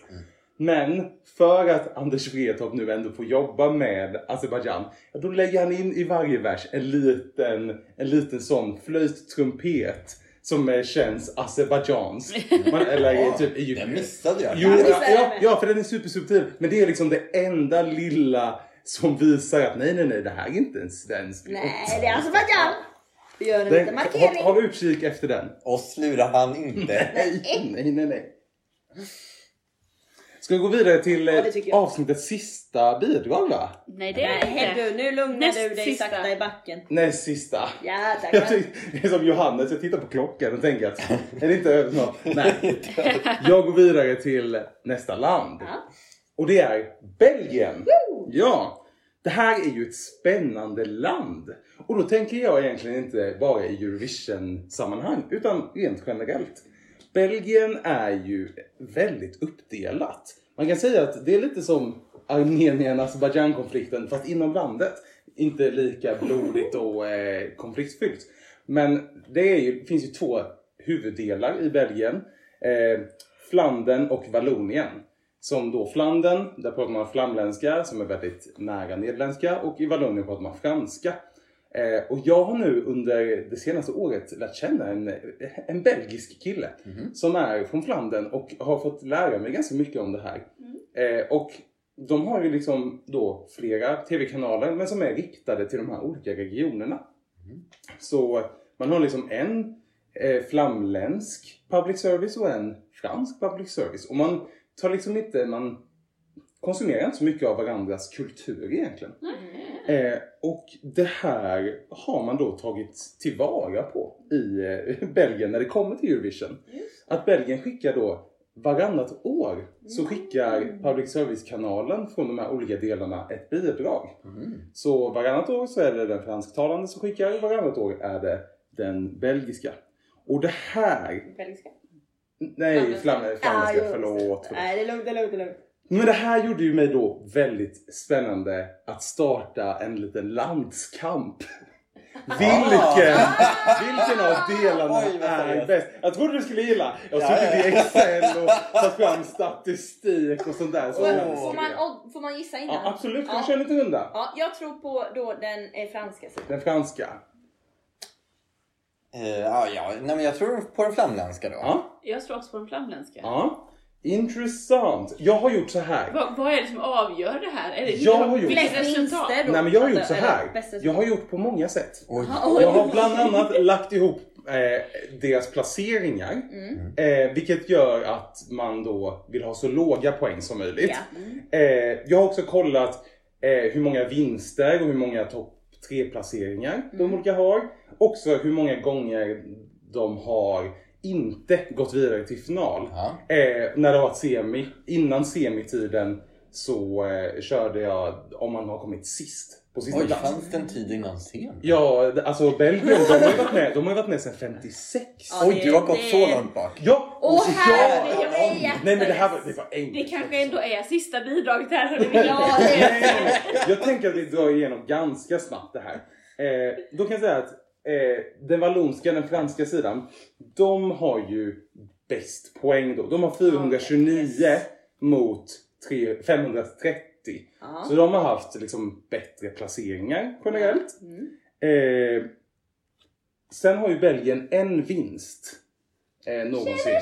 Men för att Anders Wrethov nu ändå får jobba med Azerbajdzjan, ja, då lägger han in i varje vers en liten, en liten sån flöjttrumpet som eh, känns azerbajdzjansk. Eller Ja, typ Den Egypten. missade jag. Jo, Ja, ja, ja, för den är supersubtil. Men det är liksom det enda lilla som visar att nej, nej, nej, det här är inte en svensk låt. Nej, det är Azerbajdzjan. Vi gör en Den, liten markering. håll, håll utkik efter den. Oss lurar han inte. Nej, nej, nej, nej. Ska vi gå vidare till Ja, jag. avsnittets sista bidrag va? Nej det är inte. du, nu lugnar Näst du dig sista. sakta i backen. Näst sista. Ja, Jag tackar. tycker, det är som Johannes, jag tittar på klockan och tänker att är det inte över snart? Nej. Jag går vidare till nästa land. Ja. Och det är Belgien. Ja. Det här är ju ett spännande land. Och då tänker jag egentligen inte bara i Eurovision-sammanhang utan rent generellt. Belgien är ju väldigt uppdelat. Man kan säga att det är lite som Armenien-Azerbajdzjan-konflikten fast inom landet. Inte lika blodigt och eh, konfliktfyllt. Men det är ju, finns ju två huvuddelar i Belgien. Eh, Flandern och Vallonien. Som då Flandern, där pratar man flamländska som är väldigt nära nederländska och i Vallonien pratar man franska. Eh, och jag har nu under det senaste året lärt känna en, en belgisk kille som är från Flandern och har fått lära mig ganska mycket om det här. Eh, och de har ju liksom då flera tv-kanaler men som är riktade till de här olika regionerna. Så man har liksom en eh, flamländsk public service och en fransk public service. Och man tar liksom inte, man konsumerar inte så mycket av varandras kultur egentligen. Eh, och det här har man då tagit tillvara på i eh, Belgien när det kommer till Eurovision. Att Belgien skickar då varannat år så skickar public service-kanalen från de här olika delarna ett bidrag. Mm. Så varannat år så är det den fransktalande som skickar och varannat år är det den belgiska. Och det här... Belgiska. Nej, Flamländska. flam, Ah, förlåt. Nej, det är lugnt, det är lugnt, det är lugnt. Men det här gjorde ju mig då väldigt spännande att starta en liten landskamp. Vilken, vilken av delarna Oj, är bäst? Jag trodde du skulle gilla. Jag har suttit i. Excel och tagit fram statistik och sånt där. Så får, man, och, får man gissa innan? Ja, absolut, ska Ja. köra en liten runda? Ja, jag tror på då den eh, franska sidan. Den franska. Eh, ja, ja. Nej, men jag tror på den flamländska då. Ja, Jag tror också på den flamländska. ja. Intressant. Jag har gjort så här. Vad, vad är det som avgör det här? Är det Jag har gjort- Flest resultat? Nej men jag har gjort så här. bästa Jag har gjort på många sätt. Oj. Jag har bland annat lagt ihop eh, deras placeringar. Mm. Eh, vilket gör att man då vill ha så låga poäng som möjligt. Ja. Eh, jag har också kollat eh, hur många vinster och hur många topp tre placeringar de Mm. olika har. Också hur många gånger de har inte gått vidare till final. Ja. Eh, när det har varit semi, innan semitiden så eh, körde jag om man har kommit sist på sista Oj, plats. fanns det en tid innan scen? Ja, alltså Belgien, de har ju varit med, de har varit med sedan 56. Ja, Oj, det- du har gått det- så långt bak. Ja! Åh och så- herre, ja, jag är Nej men det här var, det var enkelt. Det kanske ändå är sista bidraget här. Ja, det är Nej, jag tänker att vi drar igenom ganska snabbt det här. Eh, då kan jag säga att eh, den vallonska, den franska sidan, de har ju bäst poäng då. De har 429 mot tre- 530. Ja. Så de har haft liksom bättre placeringar generellt. Mm. Eh, sen har ju Belgien en vinst eh, någonsin.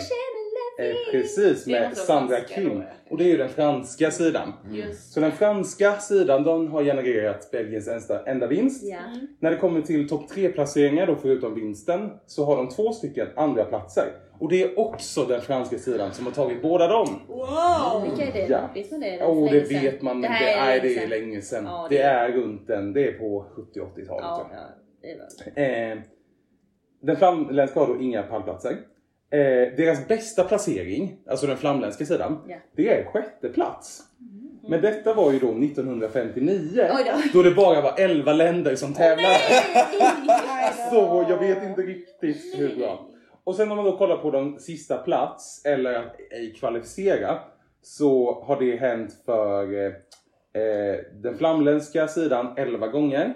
Eh, precis, Det med Sandra Kim. Och det är ju den franska sidan. Just. Så den franska sidan de har genererat Belgiens enda, enda vinst. Ja. När det kommer till topp tre placeringar då förutom vinsten så har de två stycken andra platser. Och det är också den franska sidan som har tagit båda dem. Wow! Vilka är det? Ja. Vet man det? För det vet man. Det Det, här är nej, det är länge sedan. Ja, det, det- är runt den, det är på 70-80-talet. Ja, ja, det var... Eh, den flamländska har då inga pallplatser. Eh, deras bästa placering, alltså den flamländska sidan, Ja. det är sjätte plats. Men detta var ju då 1959 Oj då. då det bara var 11 länder som tävlade. Så jag vet inte riktigt hur bra. Och sen om man då kollar på de sista plats eller att ej kvalificera så har det hänt för eh, eh, den flamländska sidan 11 gånger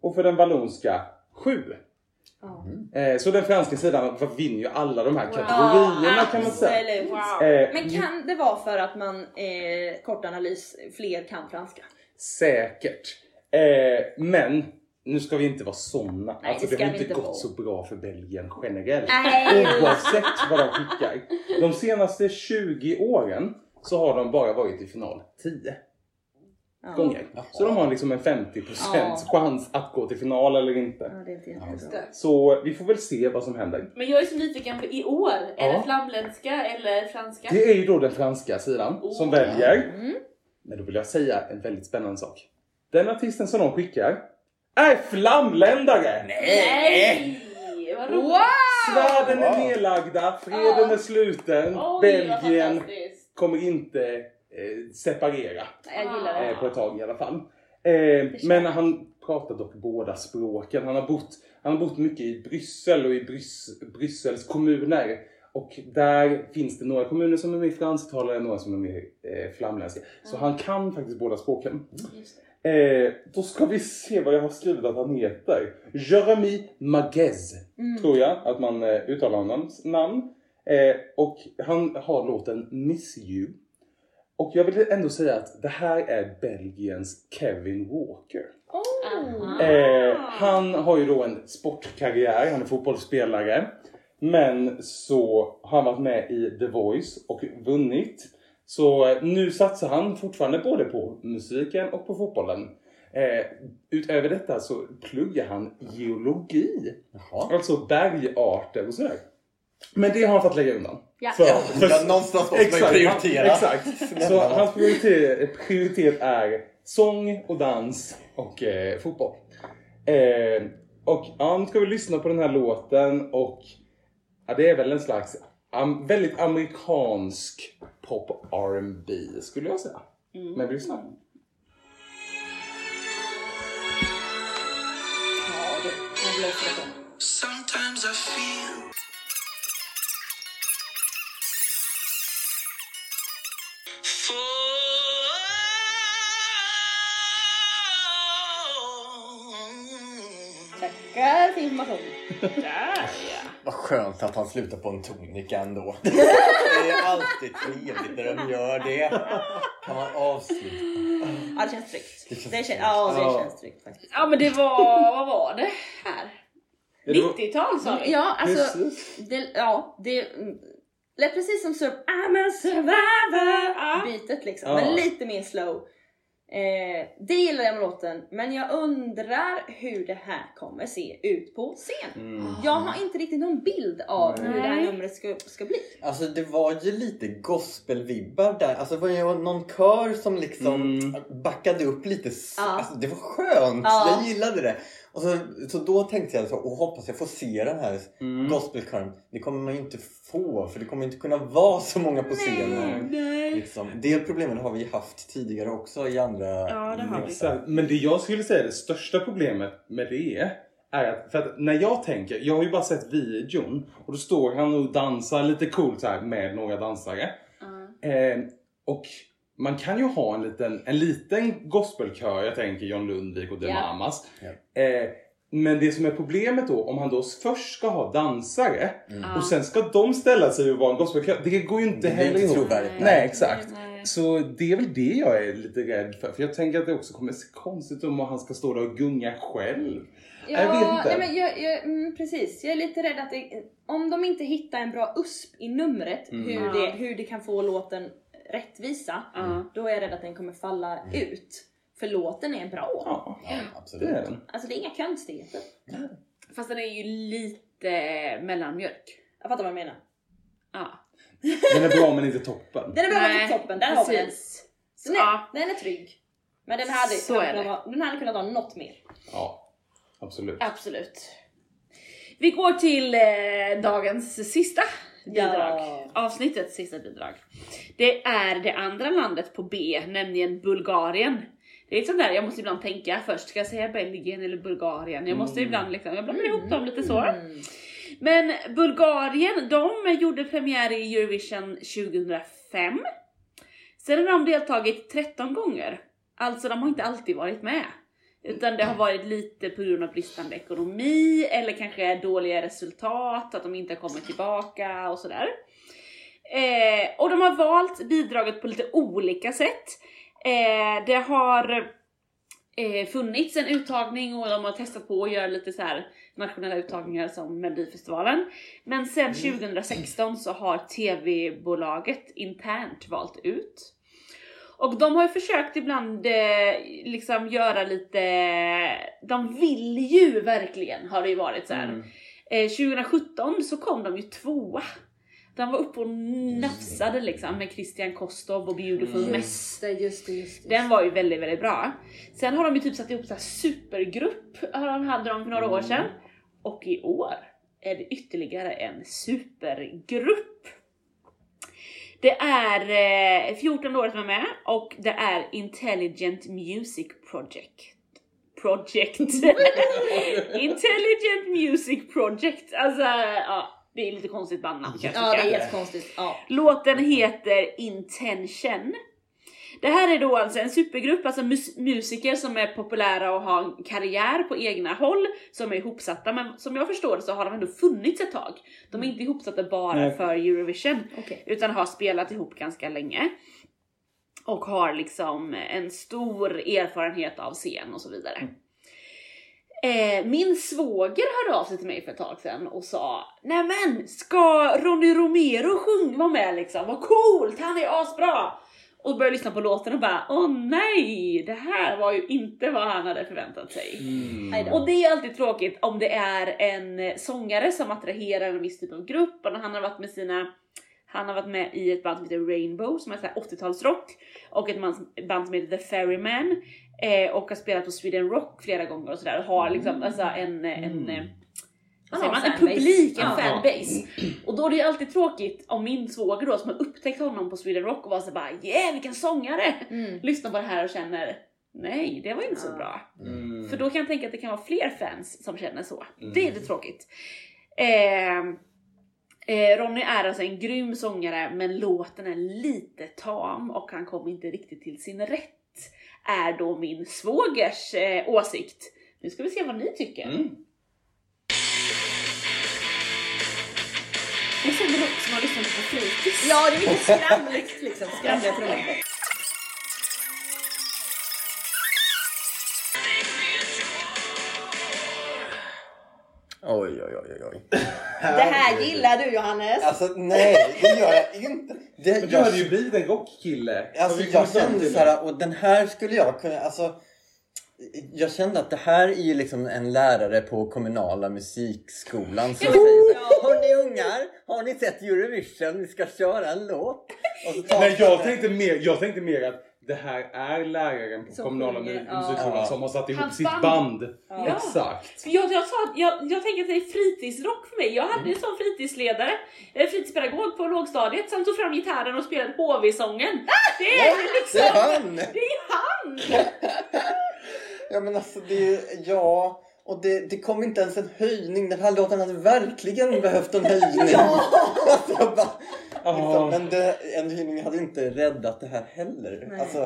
och för den vallonska 7. Ja. Eh, så den franska sidan vinner ju alla de här kategorierna kan man säga. Wow. Eh, Men kan det vara för att man, eh, kort analys, fler kan franska? Säkert. Eh, men nu ska vi inte vara såna. Nej, alltså, det har inte gått vara. så bra för Belgien generellt. Nej. Oavsett vad de skickar. De senaste 20 åren så har de bara varit i final 10 Ja. gånger. Jaha. Så de har liksom en 50% Ja. chans att gå till final eller inte. Ja, det är inte jättebra. Så vi får väl se vad som händer. Men jag är så nyfiken på i år. Är Ja. det flamländska eller franska? Det är ju då den franska sidan som Oh. väljer. Mm. Men då vill jag säga en väldigt spännande sak. Den artisten som de skickar är flamländare! Nej! Wow! Svärden är nedlagda, freden är sluten, Oj, Belgien kommer inte separera Jag gillar det. eh, på ett tag i alla fall. Eh, men han pratar dock båda språken. Han har bott, han har bott mycket i Bryssel och i Brys, Bryssels kommuner. Och där finns det några kommuner som är mer fransktalare, några som är mer eh, flamländska. Så han kan faktiskt båda språken. Eh, då ska vi se vad jag har skrivit att han heter. Jeremy Maguez, tror jag att man eh, uttalar hans namn. Eh, och han har låten Miss You. Och jag vill ändå säga att det här är Belgiens Kevin Walker. Oh. Eh, han har ju då en sportkarriär, han är fotbollsspelare. Men så har han varit med i The Voice och vunnit. Så eh, nu satsar han fortfarande både på musiken och på fotbollen. Eh, utöver detta så pluggar han geologi. Jaha. Alltså bergarter och sådär. Men det har han fått lägga undan. Ja. För- för- ja, någonstans måste man ju prioritera. Exakt. Så hans prioritet, prioritet är sång och dans och eh, fotboll. Eh, och ja, nu ska vi lyssna på den här låten och ja, det är väl en slags am, väldigt amerikansk pop R&B skulle jag säga. Men vi lyssnar. Ja, det. Det. Sometimes I feel Tackar för information. Där ja. Vad skönt att han slutar på en tonika ändå. Det är alltid trevligt när de gör det. Kan man avsluta? Ja, det känns tryggt. Det känns Det känns, ja, det känns tryggt faktiskt. Ja men det var, vad var det här? Ja, det var- 90-tal sa vi? Ja, alltså. Det, ja, det lät precis som sur- I'm a survivor Ja. bitet liksom. Ja. Men lite mer slow. Eh, det gillar jag med låten, men jag undrar hur det här kommer se ut på scen. Mm. Jag har inte riktigt någon bild av hur det här Nej. numret ska, ska bli. Alltså det var ju lite gospelvibbar där. Alltså det var ju någon kör som liksom Mm. backade upp lite. Ja. Alltså det var skönt. Ja. Jag gillade det. Och så, så då tänkte jag så, och hoppas jag får se den här Mm. gospelkören. Det kommer man ju inte få för det kommer inte kunna vara så många på scenen. Nej. Liksom. Det problemet har vi haft tidigare också i andra... Ja det har vi. Men det jag skulle säga är det största problemet med det är att, för att när jag tänker, jag har ju bara sett videon och då står han och dansar lite coolt här med några dansare. Ja. Eh, och man kan ju ha en liten, en liten gospelkör, jag tänker John Lundvik och The Ja. Mamas. Ja. Eh, men det som är problemet då, om han då först ska ha dansare och sen ska de ställa sig och vara en gospelkör, det går ju inte Det heller ihop. trovärdigt. Nej, exakt. Nej. Så det är väl det jag är lite rädd för. För jag tänker att det också kommer se konstigt om han ska stå där och gunga själv. Ja, Jag vet inte. Nej, men jag, jag, mm, precis. Jag är lite rädd att det, om de inte hittar en bra USP i numret, Mm. hur, det, hur det kan få låten rättvisa, Ja. då är jag rädd att den kommer falla ut. För låten är bra. Ja, Ja, det absolut. är den. Alltså det är inga konstigheter. Fast den är ju lite mellanmjölk. Jag fattar vad du menar. Ja. Den är bra men inte toppen. Den är bra Nej, till toppen, där har vi den. precis. Den är, Ja. den är trygg. Men den hade, Så kunnat är det. vara, den hade kunnat vara något mer. Ja, absolut. Absolut. Vi går till eh, dagens sista bidrag. Ja. Avsnittets sista bidrag. Det är det andra landet på B, nämligen Bulgarien. Det är sånt där, jag måste ibland tänka först, ska jag säga Belgien eller Bulgarien? Jag måste ibland liksom, jag blandar ihop dem lite så. Mm. Men Bulgarien, de gjorde premiär i Eurovision 2005. Sen har de deltagit 13 gånger. Alltså de har inte alltid varit med. Utan det har varit lite på grund av bristande ekonomi eller kanske dåliga resultat, att de inte har kommit tillbaka och sådär. Eh, och de har valt bidraget på lite olika sätt. Eh, det har eh, funnits en uttagning och de har testat på att göra lite så här nationella uttagningar som Melodifestivalen. Men sen 2016 så har TV-bolaget internt valt ut. Och de har ju försökt ibland eh, liksom göra lite, de vill ju verkligen har det ju varit så här. Mm. Eh, 2017 så kom de ju tvåa. De var uppe och nafsade liksom med Christian Kostov och Beautiful Mm. Mess. det, just det, just Den var ju väldigt, väldigt bra. Sen har de ju typ satt ihop så här supergrupp, de- hade de för några år sedan. Och i år är det ytterligare en supergrupp. Det är eh, 14 år som är med och det är Intelligent Music Project. Project. Intelligent Music Project. Alltså, ja, det är lite konstigt bandnamn Ja, det är jättekonstigt. Ja. Låten heter Intention. Det här är då alltså en supergrupp, alltså mus- musiker som är populära och har en karriär på egna håll, som är ihopsatta, men som jag förstår så har de ändå funnits ett tag. De är inte ihopsatta bara Nej. för Eurovision, Okej. utan har spelat ihop ganska länge. Och har liksom en stor erfarenhet av scen och så vidare. Eh, min svåger hörde av sig till mig för ett tag sedan och sa Nämen, ska Ronny Romero sjunga vara med liksom? Vad coolt, han är asbra! Och började lyssna på låten och bara Åh nej, det här var ju inte vad han hade förväntat sig. Mm. Och det är alltid tråkigt om det är en sångare som attraherar en viss typ av grupp. Och han har varit med sina han har varit med i ett band som heter Rainbow som är så här 80-talsrock och ett band som- heter The Ferryman eh, och har spelat på Sweden Rock flera gånger och sådär och har liksom alltså en, en, eh, vad säger man, en fanbase. publik, en Ja. fanbase. Och då är det ju alltid tråkigt om min svåger då som har upptäckt honom på Sweden Rock och var så bara yeah vilken sångare! Mm. Lyssnar på det här och känner nej det var inte så bra. Mm. För då kan jag tänka att det kan vara fler fans som känner så. Mm. Det är lite tråkigt. Eh, eh, Ronny är alltså en grym sångare men låten är lite tam och han kom inte riktigt till sin rätt. Är då min svågers eh, åsikt. Nu ska vi se vad ni tycker. Mm. Jag känner också som har lyssnat på fritids. Ja, det är lite skramligt liksom. Skramliga trummor. Oj, oj, oj, oj, oj. Det här gillar du Johannes. Alltså nej, det gör jag inte. Det, Men du jag, hade ju blivit en rockkille. Alltså, vi jag kände så här, och den här skulle jag kunna, alltså. Jag kände att det här är ju liksom en lärare på kommunala musikskolan som Ja, säger så här, Har ni ungar? Har ni sett Eurovision? Vi ska köra en låt. Och så tar Nej, jag tänkte, mer, jag tänkte mer att det här är läraren på Som kommunala musikskolan Ja. som har satt ihop Hans sitt band. band. Ja. Exakt. För jag, jag, sa, att- jag, jag tänker att det är fritidsrock för mig. Jag hade ju som fritidsledare, eller fritidspedagog på lågstadiet som tog fram gitarren och spelade HV-sången. Det är liksom... Det är han! Det är han! Ja men alltså det, ja. Och det, det kom inte ens en höjning. Den här låten hade verkligen behövt en höjning. alltså, jag bara, Ja. liksom, men det, en höjning hade inte räddat det här heller. Nej. Alltså,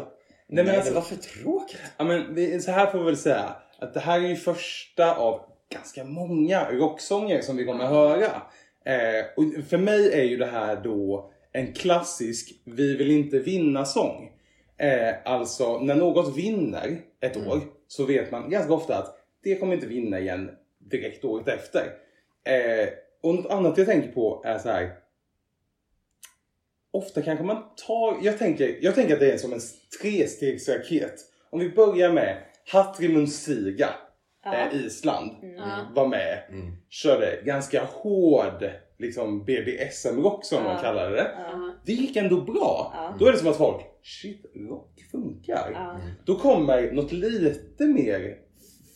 nej, men alltså- det var för tråkigt. Ja, men vi, så här får vi väl säga att det här är ju första av ganska många rocksånger som vi kommer att höra. Eh, och för mig är ju det här då en klassisk Vi vill inte vinna sång. Eh, alltså när något vinner ett år så vet man ganska ofta att det kommer inte vinna igen direkt året efter. Eh, och något annat jag tänker på är så här. Ofta kanske man tar, jag tänker, jag tänker att det är som en trestegsraket. Om vi börjar med Hatrimun Siga, eh, Island, Ja. var med. Mm. Körde ganska hård liksom BDSM-rock som de Ja. kallade det. Ja. Det gick ändå bra. Ja. Då är det som att folk, shit, rock funkar. Ja. Då kommer något lite mer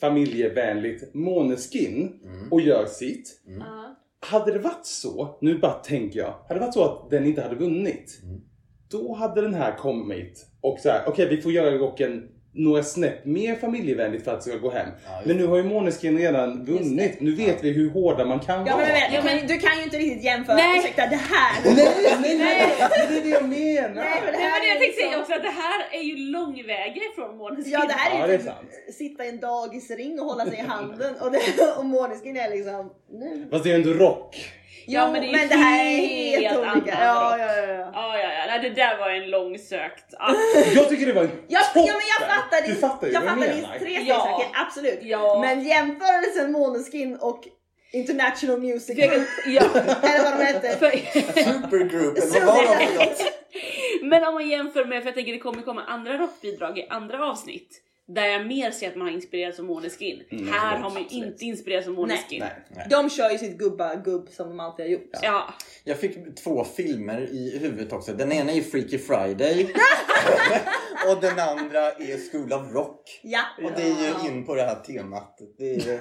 familjevänligt Måneskin Mm. och gör sitt. Ja. Hade det varit så, nu bara tänker jag, hade det varit så att den inte hade vunnit. Mm. Då hade den här kommit och så här, okej vi får göra rocken några snäpp mer familjevänligt för att det ska gå hem. Ja, men nu har ju Måneskin redan vunnit. Nu vet vi hur hårda man kan Ja, vara. men, men, du, kan, du kan ju inte riktigt jämföra. Nej. Ursäkta, det här. Nej, nej, nej, det är det jag menar. Nej, men det Nej, här men jag är tänkte säga liksom- också att det här är ju långväga ifrån Måneskin. Ja, det här är Ja, ju det är typ sitta i en dagisring och hålla sig i handen och, det, och Måneskin är liksom... Nu. Fast det är ändå rock. Jo, men men det det, är här är helt helt annan olika. Ja, rock. ja, ja, ja. Ja, ja, ja. Nej, det där var en långsökt. Ah, Jag tycker det var en Ja, toppen. ja, men jag fattar Du din, fattar ju jag jag fattar din trestegsraket, absolut. Ja. Men jämförelsen Måneskin och International Music Group, ja. eller vad de hette. Supergroup, eller vad var de? Men om man jämför med, för jag tänker det kommer komma andra rockbidrag i andra avsnitt. Där jag mer ser att man har inspirerats av Måneskin. Mm, här har man ju inte inspirerats av Måneskin. Nej. De kör ju sitt gubba-gubb som de alltid har gjort. Ja. Jag fick två filmer i huvudet också. Den ena är Freaky Friday. och den andra är School of Rock. Ja. Och det är ju in på det här temat. Det är...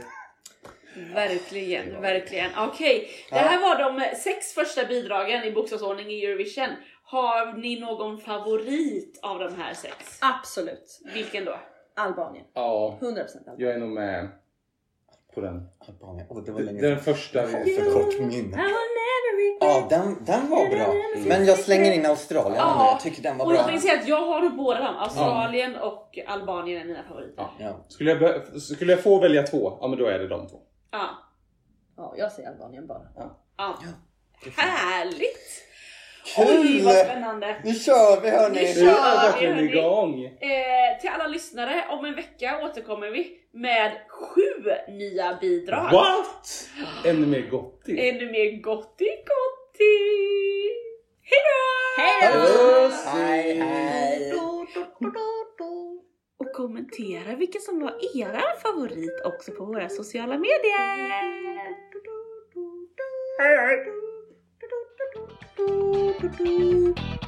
Verkligen, verkligen. Okej, det här var de sex första bidragen i bokstavsordning i Eurovision. Har ni någon favorit av de här sex? Absolut. Vilken då? Albanien. Ja, 100% Albanien. jag är nog med på den. Albanien. Åh, det var länge Den första. Jag har för kort minne. Ja, den, den var bra. Men jag slänger in Australien Ja. Jag tycker den var Och jag tänkte säga att jag har båda dem. Australien och Albanien är mina favoriter. Ja. Ja. Skulle jag, skulle jag få välja två, ja men då är det de två. Ja. Ja, jag säger Albanien bara. ja. Härligt! Kul! Oj vad spännande! Nu kör vi hörni! Nu kör vi, hörni. igång! Eh, till alla lyssnare, om en vecka återkommer vi med sju nya bidrag. What? Ännu mer gottigt. Ännu mer gotti gotti! Hejdå! Hej då! Puss! Hej hej! Och kommentera vilken som var era favorit också på våra sociala medier. Hej hej! do, do, do.